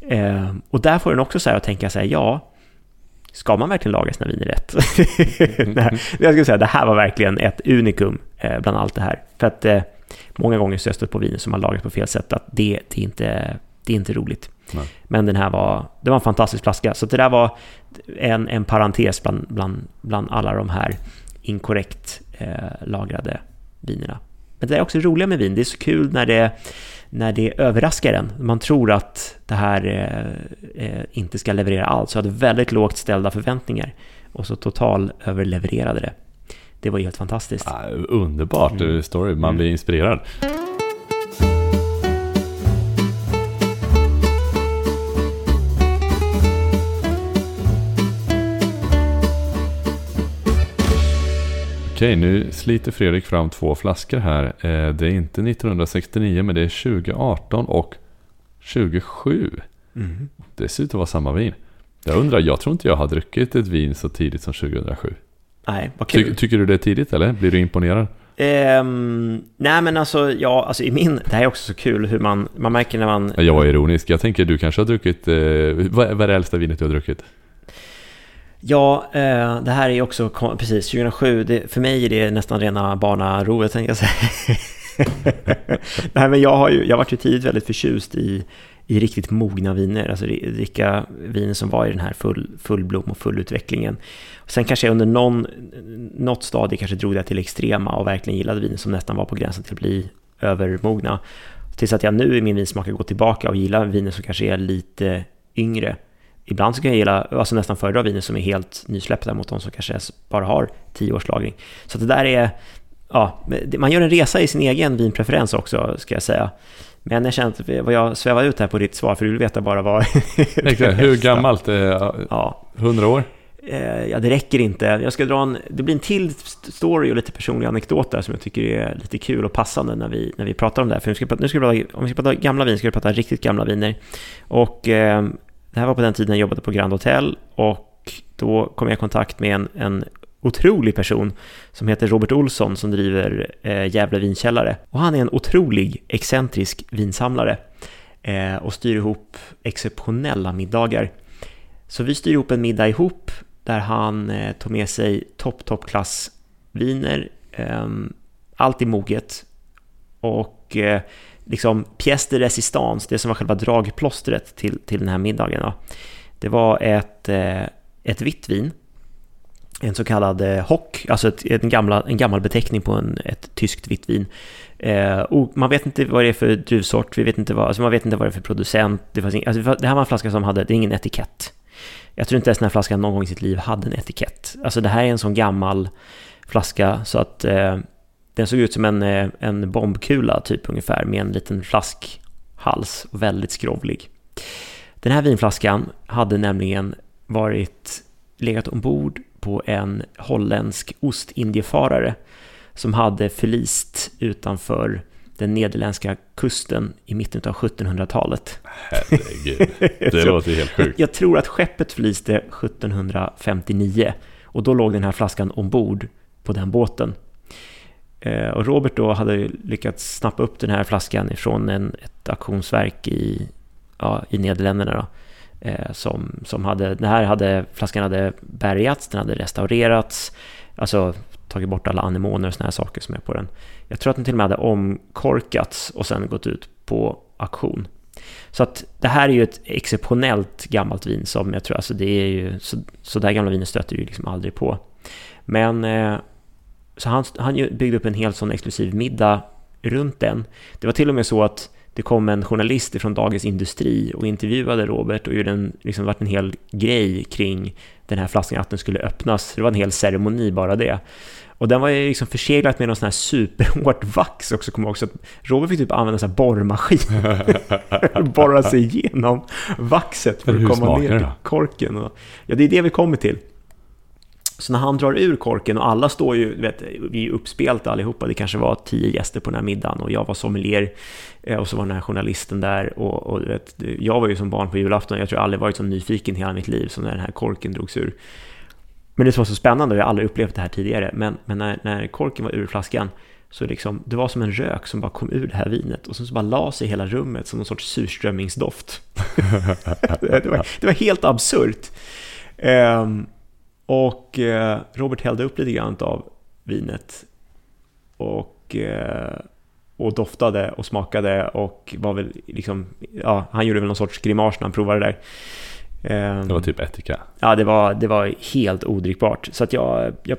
B: Eh, och där får den också så här att tänka så här, ja, Ska man verkligen laga sina viner rätt? det jag skulle säga det här var verkligen ett unikum eh, bland allt det här. För att eh, många gånger så har jag stött på viner som har lagats på fel sätt, att det, det, är, inte, det är inte roligt.
A: Nej.
B: Men den här var, det var en fantastisk flaska. Så det där var en, en parentes bland, bland, bland alla de här inkorrekt eh, lagrade vinerna. Men det är också roliga med vin, det är så kul när det, när det överraskar en. Man tror att det här eh, eh, inte ska leverera allt, så jag hade väldigt lågt ställda förväntningar. Och så total överlevererade det. Det var helt fantastiskt.
A: Ah, underbart
B: Mm.
A: story, man blir inspirerad. Okej, nu sliter Fredrik fram två flaskor här. Eh, Det är inte 1969 men det är 2018 och 27.
B: Mm.
A: Det ser ut att vara samma vin. Jag undrar, jag tror inte jag har druckit ett vin så tidigt som 2007.
B: Nej, vad kul.
A: Ty, tycker du det är tidigt eller? Blir du imponerad?
B: Ehm, nej men alltså, ja, alltså i min, det här är också så kul hur man, man märker när man,
A: Jag var ironisk. Jag tänker du kanske har druckit... Eh, vad är det äldsta vinet du har druckit?
B: Ja, eh, det här är också, precis, 2007, det, för mig är det nästan rena barnarovet tänkte jag säga. nej men jag har ju, jag varit ju tidigt väldigt förtjust i, i riktigt mogna viner, alltså dricka viner som var i den här full, fullblom och fullutvecklingen. Sen kanske jag under någon, något stadie kanske drog det till extrema och verkligen gillade viner som nästan var på gränsen till att bli övermogna. Tills att jag nu i min vinsmak går tillbaka och gillar viner som kanske är lite yngre. Ibland så kan jag gilla, alltså nästan föredra viner som är helt nysläppta mot de som kanske bara har 10 års lagring. Så det där är, ja, man gör en resa i sin egen vinpreferens också, ska jag säga. Men jag känner att vad jag svävar ut här på ditt svar, för du vill veta bara vad...
A: Exakt. Hur gammalt? Eh,
B: Ja,
A: 100 år?
B: Eh, ja, det räcker inte. Jag ska dra en, det blir en till st- story och lite personliga anekdoter som jag tycker är lite kul och passande när vi, när vi pratar om det här. För nu ska, nu ska vi prata, om vi ska prata gamla vin ska vi prata riktigt gamla viner. Och eh, det här var på den tiden jag jobbade på Grand Hotel och då kom jag i kontakt med en, en otrolig person som heter Robert Olsson som driver eh, Gävle vinkällare. Och han är en otrolig excentrisk vinsamlare eh, och styr ihop exceptionella middagar. Så vi styr ihop en middag ihop där han eh, tog med sig topp, toppklass viner, eh, allt i moget och eh, liksom pièce de résistance, det som var själva dragplåstret till, till den här middagen. Då. Det var ett, eh, ett vitt vin, en så kallad eh, Hock, alltså ett, en, gamla, en gammal beteckning på en, ett tyskt vitt vin. Eh, och man vet inte vad det är för druvsort, vi vet inte vad, alltså man vet inte vad det är för producent. Det, fanns ing, alltså det här var en flaska som hade, det är ingen etikett. Jag tror inte ens den här flaskan någon gång i sitt liv hade en etikett. Alltså det här är en sån gammal flaska så att eh, den såg ut som en, eh, en bombkula typ ungefär med en liten flaskhals och väldigt skrovlig. Den här vinflaskan hade nämligen varit legat ombord på en holländsk ostindiefarare som hade förlist utanför den nederländska kusten i mitten av 1700-talet.
A: Herregud, det låter helt sjukt.
B: Jag tror att skeppet förliste 1759 och då låg den här flaskan ombord på den båten. Eh, och Robert då hade lyckats snappa upp den här flaskan ifrån en, ett auktionsverk i, ja, i Nederländerna. Då, eh, som, som hade, den här hade, flaskan hade bärgats, den hade restaurerats, alltså tagit bort alla anemoner och såna här saker som är på den. Jag tror att den till och med hade omkorkats och sen gått ut på auktion. Så att det här är ju ett exceptionellt gammalt vin som jag tror, alltså det är ju, så, så där gamla viner stöter ju liksom aldrig på. Men eh, så han, han byggde upp en helt sån exklusiv middag runt den. Det var till och med så att det kom en journalist från Dagens Industri och intervjuade Robert och gjorde en, liksom varit en hel grej kring den här flaskan, att den skulle öppnas. Det var en hel ceremoni bara det. Och den var ju liksom förseglat med någon sån här superhårt vax också, kommer jag också att Robert fick typ använda en sån här borrmaskin. Borra sig igenom vaxet för att komma ner till korken. Och, ja, det är det vi kommer till. Så när han drar ur korken och alla står ju, vet, vi är uppspelta allihopa, det kanske var tio gäster på den här middagen och jag var sommelier eh, och så var den här journalisten där och, och vet, jag var ju som barn på julafton, jag tror jag aldrig varit så nyfiken i hela mitt liv som när den här korken drogs ur. Men det som var så spännande, och jag har aldrig upplevt det här tidigare, men, men när, när korken var ur flaskan så liksom, det var som en rök som bara kom ur det här vinet och sen så bara la sig i hela rummet som någon sorts surströmmingsdoft. det, var, det var helt absurt. Um, och eh, Robert hällde upp lite grann av vinet och, eh, och doftade och smakade och var väl liksom, ja, han gjorde väl någon sorts grimas när han provade det där.
A: Ehm, det var typ etika?
B: Ja, det var, det var helt odrickbart. Så att jag, jag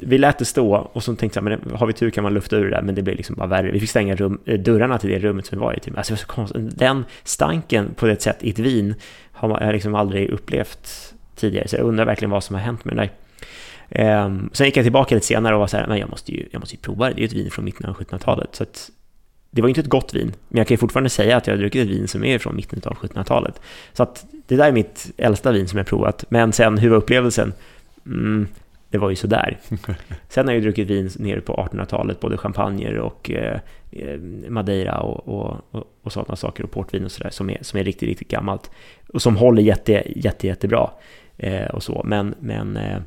B: vi lät det stå och så tänkte jag, men har vi tur kan man lufta ur det där, men det blev liksom bara värre. Vi fick stänga rum, eh, dörrarna till det rummet som vi var i. Typ. Alltså, det var så konstigt. Den stanken på ett sätt i ett vin har jag liksom aldrig upplevt tidigare, så jag undrar verkligen vad som har hänt med den där. Um, sen gick jag tillbaka lite senare och var så här, men jag måste ju, jag måste ju prova det, det är ju ett vin från mitten av 1700-talet. Så att, det var inte ett gott vin, men jag kan ju fortfarande säga att jag har druckit ett vin som är från mitten av 1700-talet. Så att det där är mitt äldsta vin som jag provat. Men sen, hur var upplevelsen? Mm, det var ju sådär. Sen har jag ju druckit vin nere på 1800-talet, både champagner och eh, madeira och, och, och, och sådana saker, och portvin och sådär, som är, som är riktigt, riktigt gammalt. Och som håller jätte, jätte, jättebra. Eh, och så. Men, men eh,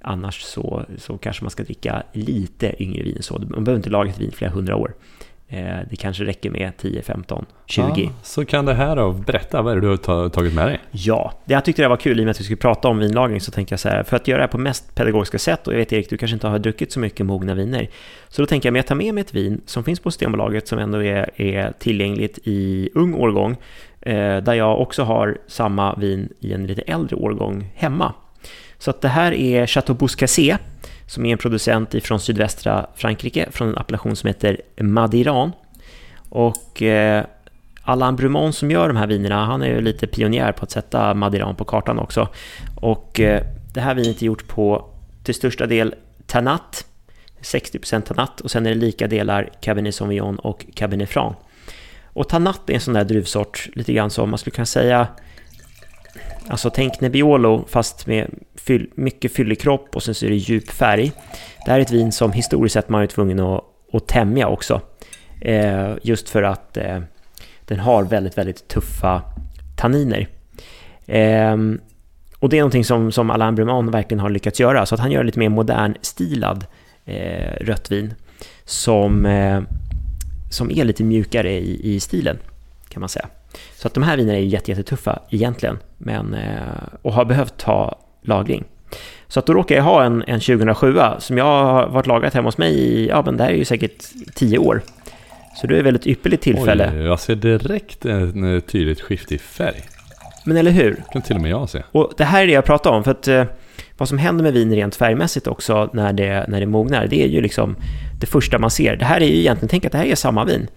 B: annars så, så kanske man ska dricka lite yngre vin. Så. Man behöver inte laga ett vin flera hundra år. Eh, det kanske räcker med 10, 15, 20. Ja,
A: så kan det här då, berätta, vad är det du har tagit med dig?
B: Ja, det jag tyckte det var kul i och med att vi skulle prata om vinlagring så tänkte jag så här, för att göra det här på mest pedagogiska sätt, och jag vet Erik, du kanske inte har druckit så mycket mogna viner, så då tänker jag, men jag tar med mig ett vin som finns på Systembolaget som ändå är, är tillgängligt i ung årgång, Eh, där jag också har samma vin i en lite äldre årgång hemma. Så att det här är Chateau Bouscassé, som är en producent från sydvästra Frankrike, från en appellation som heter Madiran. Och eh, Alain Brumont som gör de här vinerna, han är ju lite pionjär på att sätta Madiran på kartan också. Och eh, det här vinet är gjort på till största del Tanat, 60% Tanat och sen är det lika delar Cabernet Sauvignon och Cabernet Franc. Och Tanat är en sån där druvsort, lite grann som man skulle kunna säga Alltså tänk Nebbiolo fast med fyll, mycket fyllig kropp och sen så är det djup färg. Det här är ett vin som historiskt sett man är tvungen att, att tämja också. Eh, just för att eh, den har väldigt, väldigt tuffa tanniner. Eh, och det är någonting som, som Alain Bruman verkligen har lyckats göra. Så att han gör lite mer modern stilad eh, rött vin. Som, eh, som är lite mjukare i, i stilen, kan man säga. Så att de här vinerna är jättetuffa egentligen, men, eh, och har behövt ta lagring. Så att då råkar jag ha en, en 2007 som jag har varit lagrat hemma hos mig i, ja men det här är ju säkert 10 år. Så det är ett väldigt ypperligt tillfälle.
A: Oj, jag ser direkt ett tydligt skifte i färg.
B: Men eller hur?
A: Det kan till och med jag se.
B: Och det här är det jag pratar om, för att eh, vad som händer med vin rent färgmässigt också när det, när det mognar, det är ju liksom det första man ser. Det här är ju egentligen, tänk att det här är samma vin.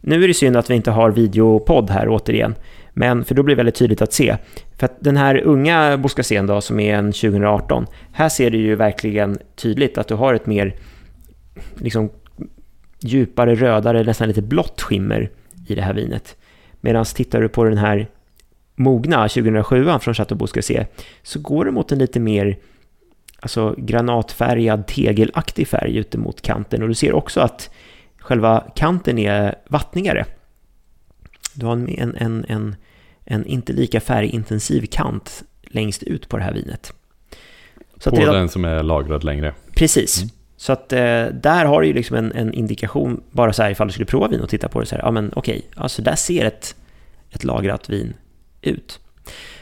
B: Nu är det synd att vi inte har videopodd här återigen, men för då blir det väldigt tydligt att se. För att den här unga Boscacén då, som är en 2018, här ser du ju verkligen tydligt att du har ett mer liksom djupare, rödare, nästan lite blått skimmer i det här vinet. Medan tittar du på den här mogna 2007 från Chateau Boscacé så går det mot en lite mer alltså granatfärgad, tegelaktig färg ute mot kanten och du ser också att själva kanten är vattnigare. Du har en, en, en, en inte lika färgintensiv kant längst ut på det här vinet.
A: Så på redan, den som är lagrad längre?
B: Precis. Mm. Så att eh, där har du ju liksom en, en, indikation, bara så här ifall du skulle prova vin och titta på det så här, ja men okej, alltså där ser ett, ett lagrat vin ut.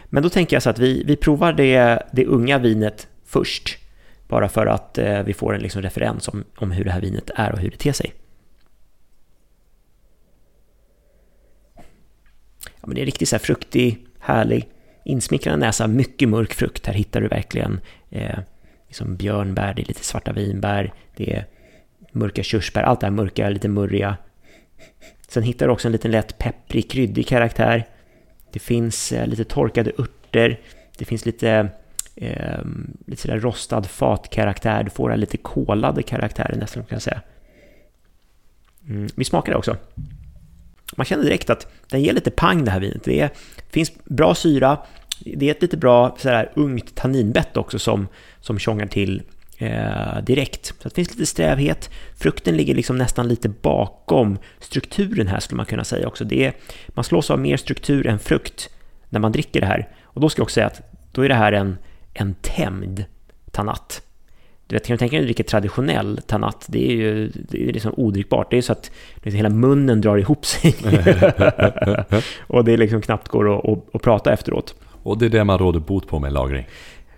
B: Men då tänker jag så att vi, vi provar det, det unga vinet först, bara för att eh, vi får en liksom referens om, om hur det här vinet är och hur det ter sig. Ja, men det är riktigt så här fruktig, härlig, insmickrande näsa, mycket mörk frukt. Här hittar du verkligen eh, liksom björnbär, det är lite svarta vinbär, det är mörka körsbär, allt det här mörka, lite murriga. Sen hittar du också en liten lätt pepprig, kryddig karaktär. Det finns eh, lite torkade örter, det finns lite, eh, lite sådär rostad fatkaraktär, du får en lite kolade karaktären nästan kan jag säga. Mm, vi smakar det också. Man känner direkt att den ger lite pang det här vinet. Det är, finns bra syra, det är ett lite bra sådär, ungt tanninbett också som, som tjongar till eh, direkt. Så det finns lite strävhet. Frukten ligger liksom nästan lite bakom strukturen här skulle man kunna säga också. Det är, man slås av mer struktur än frukt när man dricker det här. Och då ska jag också säga att då är det här en, en tämjd tannat. Du vet, kan du tänka dig att du dricker traditionell tannat? Det är ju det är liksom odrickbart. Det är så att liksom hela munnen drar ihop sig. och det liksom knappt går att, att, att prata efteråt.
A: Och det är det man råder bot på med lagring?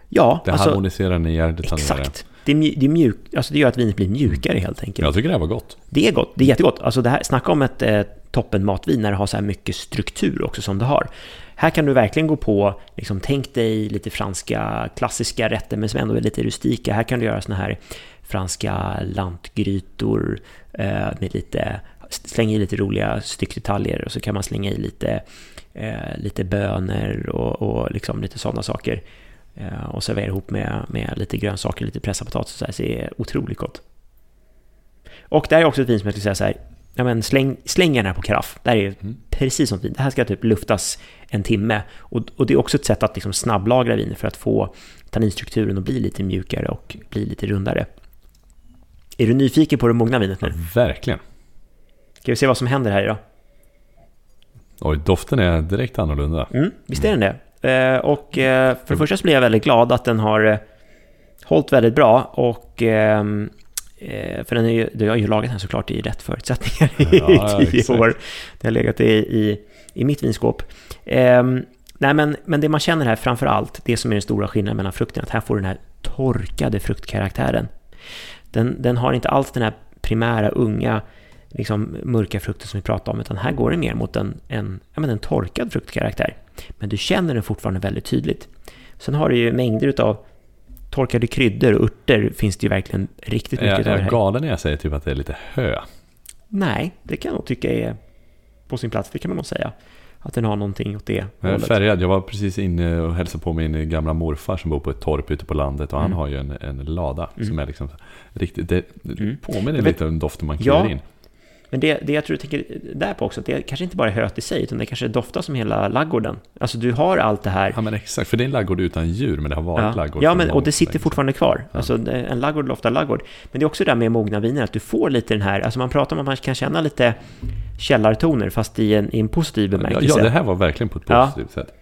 B: Ja.
A: Det alltså, harmoniserar ner, det
B: Exakt. Det, är, det, mjuk, alltså det gör att vinet blir mjukare helt enkelt.
A: Jag tycker det här var gott.
B: Det är gott, det är jättegott. Alltså det här, snacka om ett eh, toppenmatvin när det har så här mycket struktur också som det har. Här kan du verkligen gå på, liksom, tänk dig lite franska klassiska rätter men som ändå är lite rustika. Här kan du göra såna här franska lantgrytor eh, med lite, slänga i lite roliga styckdetaljer och så kan man slänga i lite, eh, lite bönor och, och liksom lite sådana saker. Eh, och servera ihop med, med lite grönsaker, lite pressad potatis och så, här, så det är otroligt gott. Och det här är också ett vin som jag skulle säga så här, ja men släng, släng gärna på karaff. Det här är mm. precis som vin. Det här ska typ luftas en timme. Och, och det är också ett sätt att liksom snabblagra vin för att få tanninstrukturen att bli lite mjukare och bli lite rundare. Är du nyfiken på det mogna vinet nu?
A: Ja, verkligen.
B: Ska vi se vad som händer här idag?
A: Oj, doften är direkt annorlunda.
B: Mm, visst är den det? Eh, och eh, för det första så blir jag väldigt glad att den har eh, hållit väldigt bra och ehm, för den är ju, du har ju lagat den såklart i rätt förutsättningar ja, i tio exakt. år. Det har legat i, i, i mitt vinskåp. Ehm, nej, men, men det man känner här framför allt, det som är den stora skillnaden mellan frukten, att här får du den här torkade fruktkaraktären. Den, den har inte alls den här primära unga liksom, mörka frukten som vi pratade om, utan här går det mer mot en, en, ja, men en torkad fruktkaraktär. Men du känner den fortfarande väldigt tydligt. Sen har du ju mängder av torkade kryddor och örter finns det ju verkligen riktigt mycket
A: av. Är jag galen när jag säger typ att det är lite hö?
B: Nej, det kan jag nog tycka är på sin plats, det kan man nog säga. Att den har någonting åt det
A: Jag är färgad. Jag var precis inne och hälsade på min gamla morfar som bor på ett torp ute på landet och mm. han har ju en, en lada mm. som är liksom riktigt, det mm. påminner lite om doften man kryddar ja, in.
B: Men det, det jag tror du tänker där på också, att det kanske inte bara är höet i sig, utan det kanske doftar som hela laggården. Alltså du har allt det här.
A: Ja men exakt, för det är en laggård utan djur, men det har varit
B: ja.
A: laggård.
B: Ja, men, och det sitter fortfarande kvar. Ja. Alltså en laggård doftar laggård. Men det är också det där med mogna viner, att du får lite den här, alltså man pratar om att man kan känna lite källartoner, fast i en, i en positiv bemärkelse.
A: Ja, ja, det här var verkligen på ett positivt ja. sätt.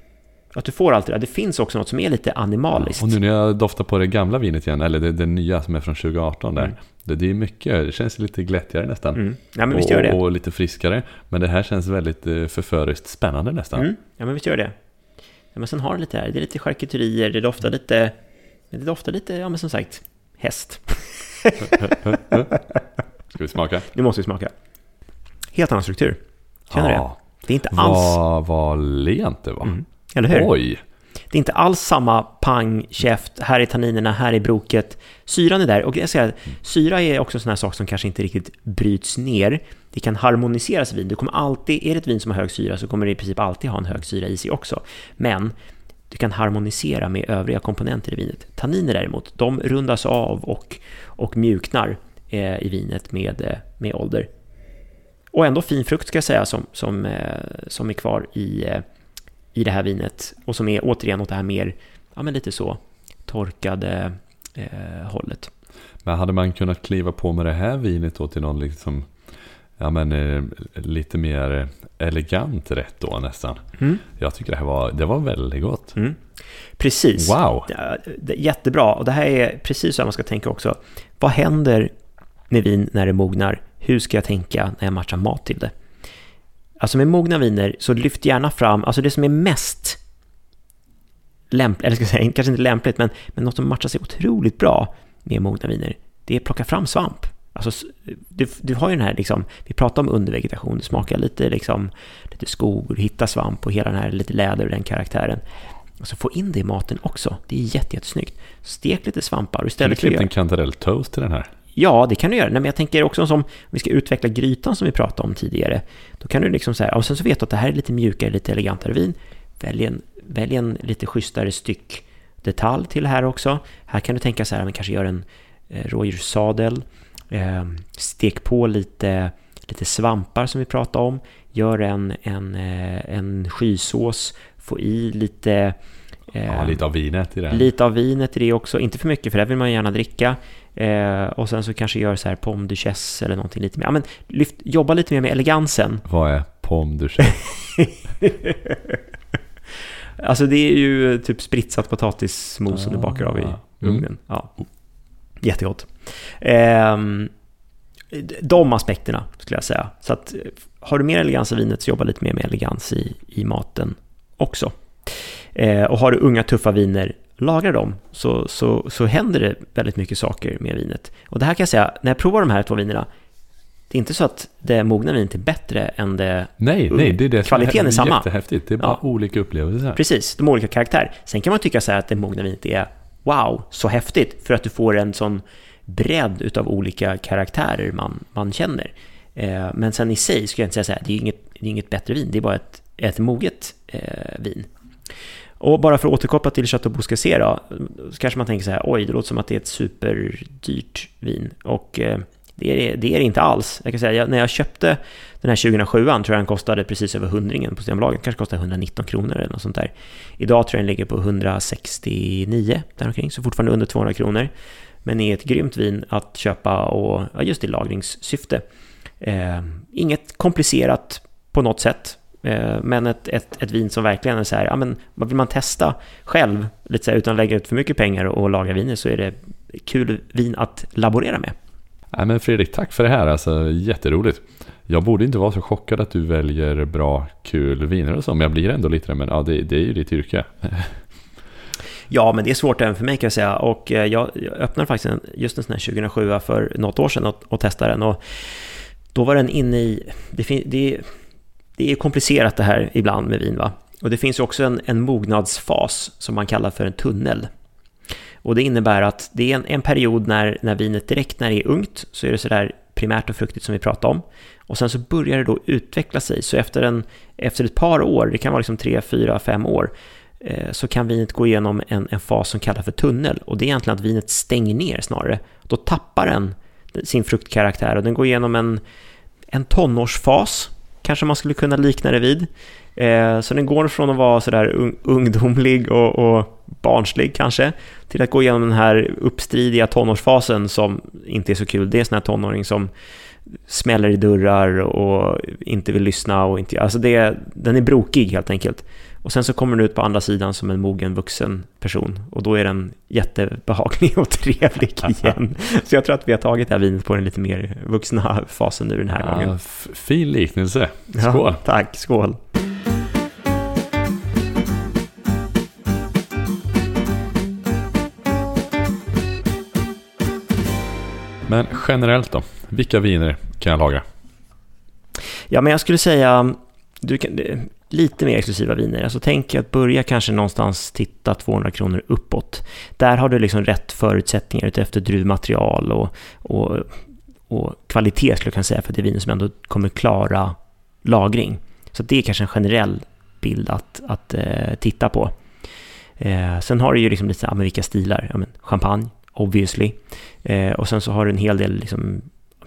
B: Att du får allt det där. Det finns också något som är lite animaliskt.
A: och nu när jag doftar på det gamla vinet igen, eller det, det nya som är från 2018 där. Mm. Det, det, är mycket, det känns lite glättigare nästan. Mm.
B: Ja, men visst gör det.
A: Och, och, lite friskare. Men det här känns väldigt eh, förföriskt spännande nästan. Mm.
B: Ja, men visst gör det. Ja, men sen har det lite här, det är lite charkuterier, det doftar lite, det doftar lite, ja men som sagt, häst.
A: Ska vi smaka?
B: Nu måste vi smaka. Helt annan struktur. Känner du ja. det? Det är inte alls...
A: Vad, vad lent det var. Mm.
B: Eller hur?
A: Oj!
B: Det är inte alls samma pang, käft, här är tanninerna, här är broket. Syran är där. Och jag säger, syra är också en sån här sak som kanske inte riktigt bryts ner. Det kan harmoniseras i vin. Du kommer alltid, är det ett vin som har hög syra så kommer det i princip alltid ha en hög syra i sig också. Men du kan harmonisera med övriga komponenter i vinet. Tanniner däremot, de rundas av och, och mjuknar eh, i vinet med, eh, med ålder. Och ändå fin frukt ska jag säga som, som, eh, som är kvar i, eh, i det här vinet och som är återigen åt det här mer, ja men lite så, torkade eh, hållet.
A: Men hade man kunnat kliva på med det här vinet då till någon liksom, ja men eh, lite mer elegant rätt då nästan.
B: Mm.
A: Jag tycker det här var, det var väldigt gott.
B: Mm. Precis.
A: Wow!
B: Jättebra, och det här är precis så man ska tänka också. Vad händer med vin när det mognar? Hur ska jag tänka när jag matchar mat till det? Alltså med mogna viner, så lyft gärna fram, alltså det som är mest lämpligt, eller ska jag säga, kanske inte lämpligt, men, men något som matchar sig otroligt bra med mogna viner, det är att plocka fram svamp. Alltså, du, du har ju den här, liksom, vi pratar om undervegetation, det smakar lite, liksom, lite skog, och du hittar svamp och hela den här lite läder och den karaktären. Alltså få in det i maten också, det är jätte, jättesnyggt. Stek lite svampar och istället för
A: en kantarelltoast till den här?
B: Ja, det kan du göra. Nej, men jag tänker också som, om vi ska utveckla grytan som vi pratade om tidigare, då kan du liksom här, och sen så vet du att det här är lite mjukare, lite elegantare vin, välj en, välj en lite schysstare styck detalj till här också. Här kan du tänka så här, men kanske gör en eh, rådjurssadel, eh, stek på lite, lite svampar som vi pratade om, gör en, en, eh, en skysås, få i lite
A: Ja, lite av vinet i det.
B: Lite av vinet i det också, inte för mycket för det vill man gärna dricka. Eh, och sen så kanske gör så här pomme duchesse eller någonting lite mer. Ja, men lyft, jobba lite mer med elegansen.
A: Vad är pomme duchesse?
B: Alltså det är ju typ spritsat potatismos som du bakar av i
A: Ah.
B: ugnen. Ja. Jättegott. Ehm, de aspekterna skulle jag säga. Så att eh, har du mer elegans i vinet så jobba lite mer med elegans i, i maten också. Eh, och har du unga tuffa viner, lagra dem så, så, så händer det väldigt mycket saker med vinet. Och det här kan jag säga, när jag provar de här två vinerna, det är inte så att det mogna vinet är bättre än det
A: Nej, nej, det är det
B: Kvaliteten är samma.
A: jättehäftigt. Det är bara
B: Ja.
A: olika upplevelser.
B: Precis, de har olika karaktär. Sen kan man tycka så här att det mogna vinet är wow, så häftigt, för att du får en sån bredd utav olika karaktärer man, man känner. Eh, men sen i sig skulle jag inte säga så här, det är inget, det är inget bättre vin, det är bara ett, ett moget eh, vin. Och bara för att återkoppla till Chateau Bousquet då, så kanske man tänker så här, oj, det låter som att det är ett superdyrt vin. Och eh, det är, det är det inte alls. Jag kan säga, jag, när jag köpte den här 2007 tror jag den kostade precis över hundringen på Systembolaget. kanske kostade 119 kronor eller något sånt där. Idag tror jag den ligger på 169 däromkring, så fortfarande under 200 kronor. Men är ett grymt vin att köpa och ja, just i lagringssyfte. Eh, inget komplicerat på något sätt. Eh, men ett, ett, ett vin som verkligen är så här, ja men vad vill man testa själv, lite så här, utan att lägga ut för mycket pengar och laga viner så är det kul vin att laborera med.
A: Nej, men Fredrik, tack för det här. Alltså, jätteroligt. Jag borde inte vara så chockad att du väljer bra, kul viner och så, men jag blir ändå lite det. Men ja, det, det är ju ditt yrke.
B: Ja, men det är svårt även för mig kan jag säga. Och eh, jag, jag öppnade faktiskt en, just en sån här 2007 för något år sedan och, och testade den. Och då var den inne i... Det, fin, det, det är komplicerat det här ibland med vin, va? Och det finns också en, en mognadsfas som man kallar för en tunnel. Och det innebär att det är en, en period när, när vinet direkt när det är ungt så är det sådär primärt och fruktigt som vi pratade om. Och sen så börjar det då utveckla sig. Så efter, en, efter ett par år, det kan vara liksom tre, fyra, fem år, eh, så kan vinet gå igenom en, en fas som kallas för tunnel. Och det är egentligen att vinet stänger ner snarare. Då tappar den sin fruktkaraktär och den går igenom en, en tonårsfas, kanske man skulle kunna likna det vid. Eh, så den går från att vara sådär un, ungdomlig och, och barnslig kanske, till att gå igenom den här uppstridiga tonårsfasen som inte är så kul. Det är en sån här tonåring som smäller i dörrar och inte vill lyssna och inte... Alltså det, den är brokig helt enkelt. Och sen så kommer den ut på andra sidan som en mogen vuxen person och då är den jättebehaglig och trevlig igen. Så jag tror att vi har tagit det här vinet på den lite mer vuxna fasen nu den här gången.
A: Ja, f- fin liknelse.
B: Ja,
A: Skål!
B: tack, skål.
A: Men generellt då? Vilka viner kan jag laga?
B: Ja, men jag skulle säga... Du kan, lite mer exklusiva viner. Alltså tänk att börja kanske någonstans titta 200 kronor uppåt. Där har du liksom rätt förutsättningar utefter druvmaterial och, och, och kvalitet skulle jag kunna säga för det är viner som ändå kommer klara lagring. Så det är kanske en generell bild att, att eh, titta på. Eh, sen har du ju liksom lite, ja, ah, men vilka stilar? Ja, men champagne, obviously. Eh, och sen så har du en hel del, liksom,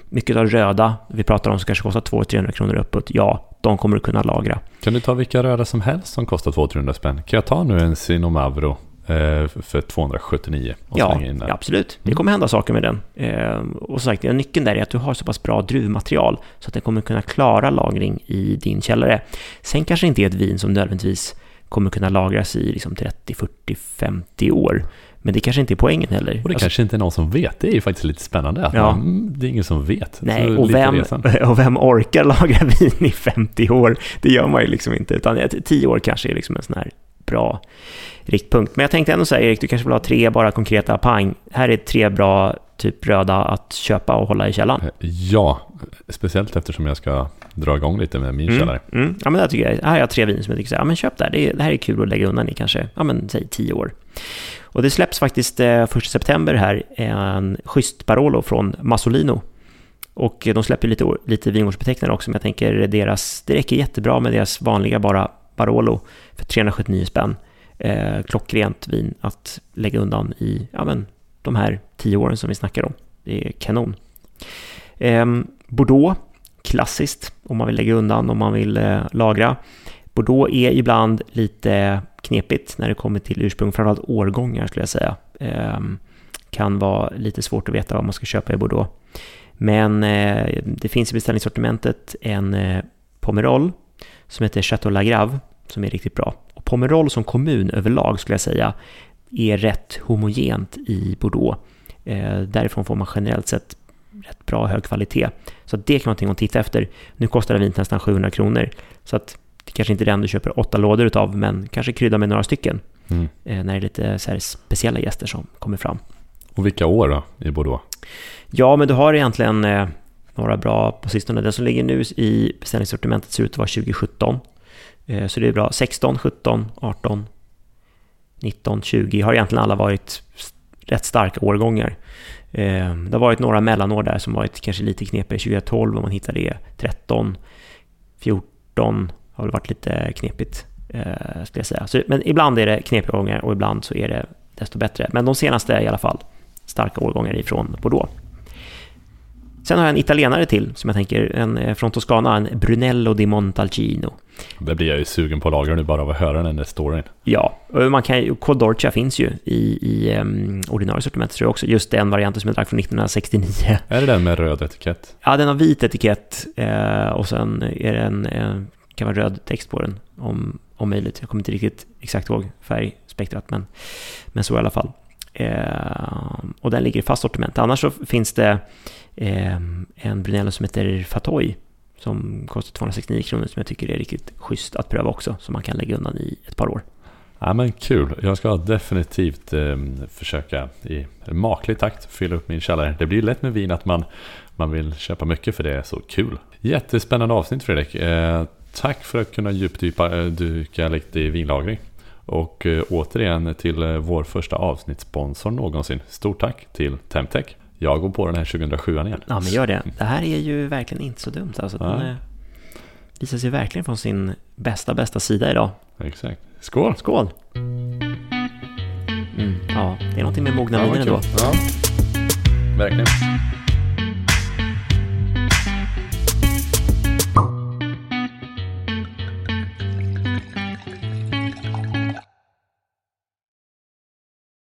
B: mycket av röda, vi pratar om som kanske kostar 200-300 kronor uppåt. Ja, de kommer du kunna lagra.
A: Kan du ta vilka röda som helst som kostar 200-300 spänn? Kan jag ta nu en Sinomavro eh, för 279 och
B: Ja, ja, absolut. Det
A: Mm.
B: kommer hända saker med den. Eh, och som sagt, nyckeln där är att du har så pass bra druvmaterial så att den kommer kunna klara lagring i din källare. Sen kanske det inte är ett vin som nödvändigtvis kommer kunna lagras i liksom 30, 40, 50 år. Men det kanske inte är poängen heller.
A: Och det
B: Alltså,
A: kanske inte är någon som vet. Det är ju faktiskt lite spännande. Att
B: Ja.
A: man, det är ingen som vet.
B: Nej, och vem, och vem orkar lagra vin i 50 år? Det gör man ju liksom inte, utan ett- 10 år kanske är liksom en sån här bra riktpunkt. Men jag tänkte ändå säga, Erik, du kanske vill ha tre bara konkreta pang. Här är tre bra typ röda att köpa och hålla i källaren.
A: Eh, Ja, speciellt eftersom jag ska dra igång lite med min
B: Mm,
A: källare.
B: mm. Ja, men det tycker jag. Här har jag tre vin som jag tycker så här, ja, men köp det här. Det, det här är kul att lägga undan i kanske, ja men säg 10 år. Och det släpps faktiskt eh, 1 september här en schysst Barolo från Masolino. Och de släpper lite, lite vingårdsbetecknare också, men jag tänker deras, det räcker jättebra med deras vanliga bara Barolo för 379 spänn. Eh, klockrent vin att lägga undan i, ja men, de här tio åren som vi snackar om. Det är kanon. Eh, Bordeaux, klassiskt om man vill lägga undan, om man vill eh, lagra. Bordeaux är ibland lite knepigt när det kommer till ursprung, framförallt årgångar skulle jag säga. Eh, kan vara lite svårt att veta vad man ska köpa i Bordeaux. Men eh, det finns i beställningssortimentet en eh, Pomerol som heter Chateau Lagrave som är riktigt bra. Och Pomerol som kommun överlag skulle jag säga är rätt homogent i Bordeaux. Eh, därifrån får man generellt sett rätt bra hög kvalitet. Så att det kan vara någonting att titta efter. Nu kostar det vinet nästan 700 kronor. Så att det kanske inte är den du köper åtta lådor utav, men kanske krydda med några stycken.
A: Mm.
B: Eh, när det är lite så speciella gäster som kommer fram.
A: Och vilka år då i Bordeaux?
B: Ja, men du har egentligen eh, några bra på sistone. Den som ligger nu i beställningssortimentet ser ut att vara 2017. Eh, så det är bra. 16, 17, 18, 19, 20 har egentligen alla varit rätt starka årgångar. Eh, det har varit några mellanår där som varit kanske lite knepigare. 2012 om man hittar det. 13, 14 har väl varit lite knepigt, eh, skulle jag säga. Så, men ibland är det knepiga årgångar och ibland så är det desto bättre. Men de senaste är i alla fall starka årgångar ifrån Bordeaux. Sen har jag en italienare till som jag tänker, en eh, från Toscana, en Brunello di Montalcino.
A: Det blir jag ju sugen på att lagra nu bara av att höra den där storyn.
B: Ja, och man kan ju, Code Dorcia finns ju i, i um, ordinarie sortimentet tror jag också. Just den varianten som jag drack från 1969.
A: Är det den med röd etikett?
B: Ja, den har vit etikett eh, och sen är det en, eh, kan vara röd text på den om, om möjligt. Jag kommer inte riktigt exakt ihåg färgspektrat, men, men så i alla fall. Eh, och den ligger i fast sortiment. Annars så finns det eh, en Brunello som heter Fatoy som kostar 269 kronor som jag tycker är riktigt schysst att pröva också, som man kan lägga undan i ett par år.
A: Ja men kul. Jag ska definitivt eh, försöka i maklig takt fylla upp min källare. Det blir lätt med vin att man, man vill köpa mycket för det är så kul. Jättespännande avsnitt Fredrik. Eh, tack för att kunna djupdyka eh, lite i vinlagring. Och eh, återigen till eh, vår första avsnittssponsor någonsin. Stort tack till Temtech. Jag går på den här 2007 igen.
B: Ja, men gör det. Det här är ju verkligen inte så dumt. Alltså, den
A: Nej.
B: eh, visar sig verkligen från sin bästa, bästa sida idag.
A: Exakt. Skål!
B: Skål! Mm, ja, det är någonting med mogna
A: Ja,
B: viner ändå.
A: kul. Ja. Verkligen.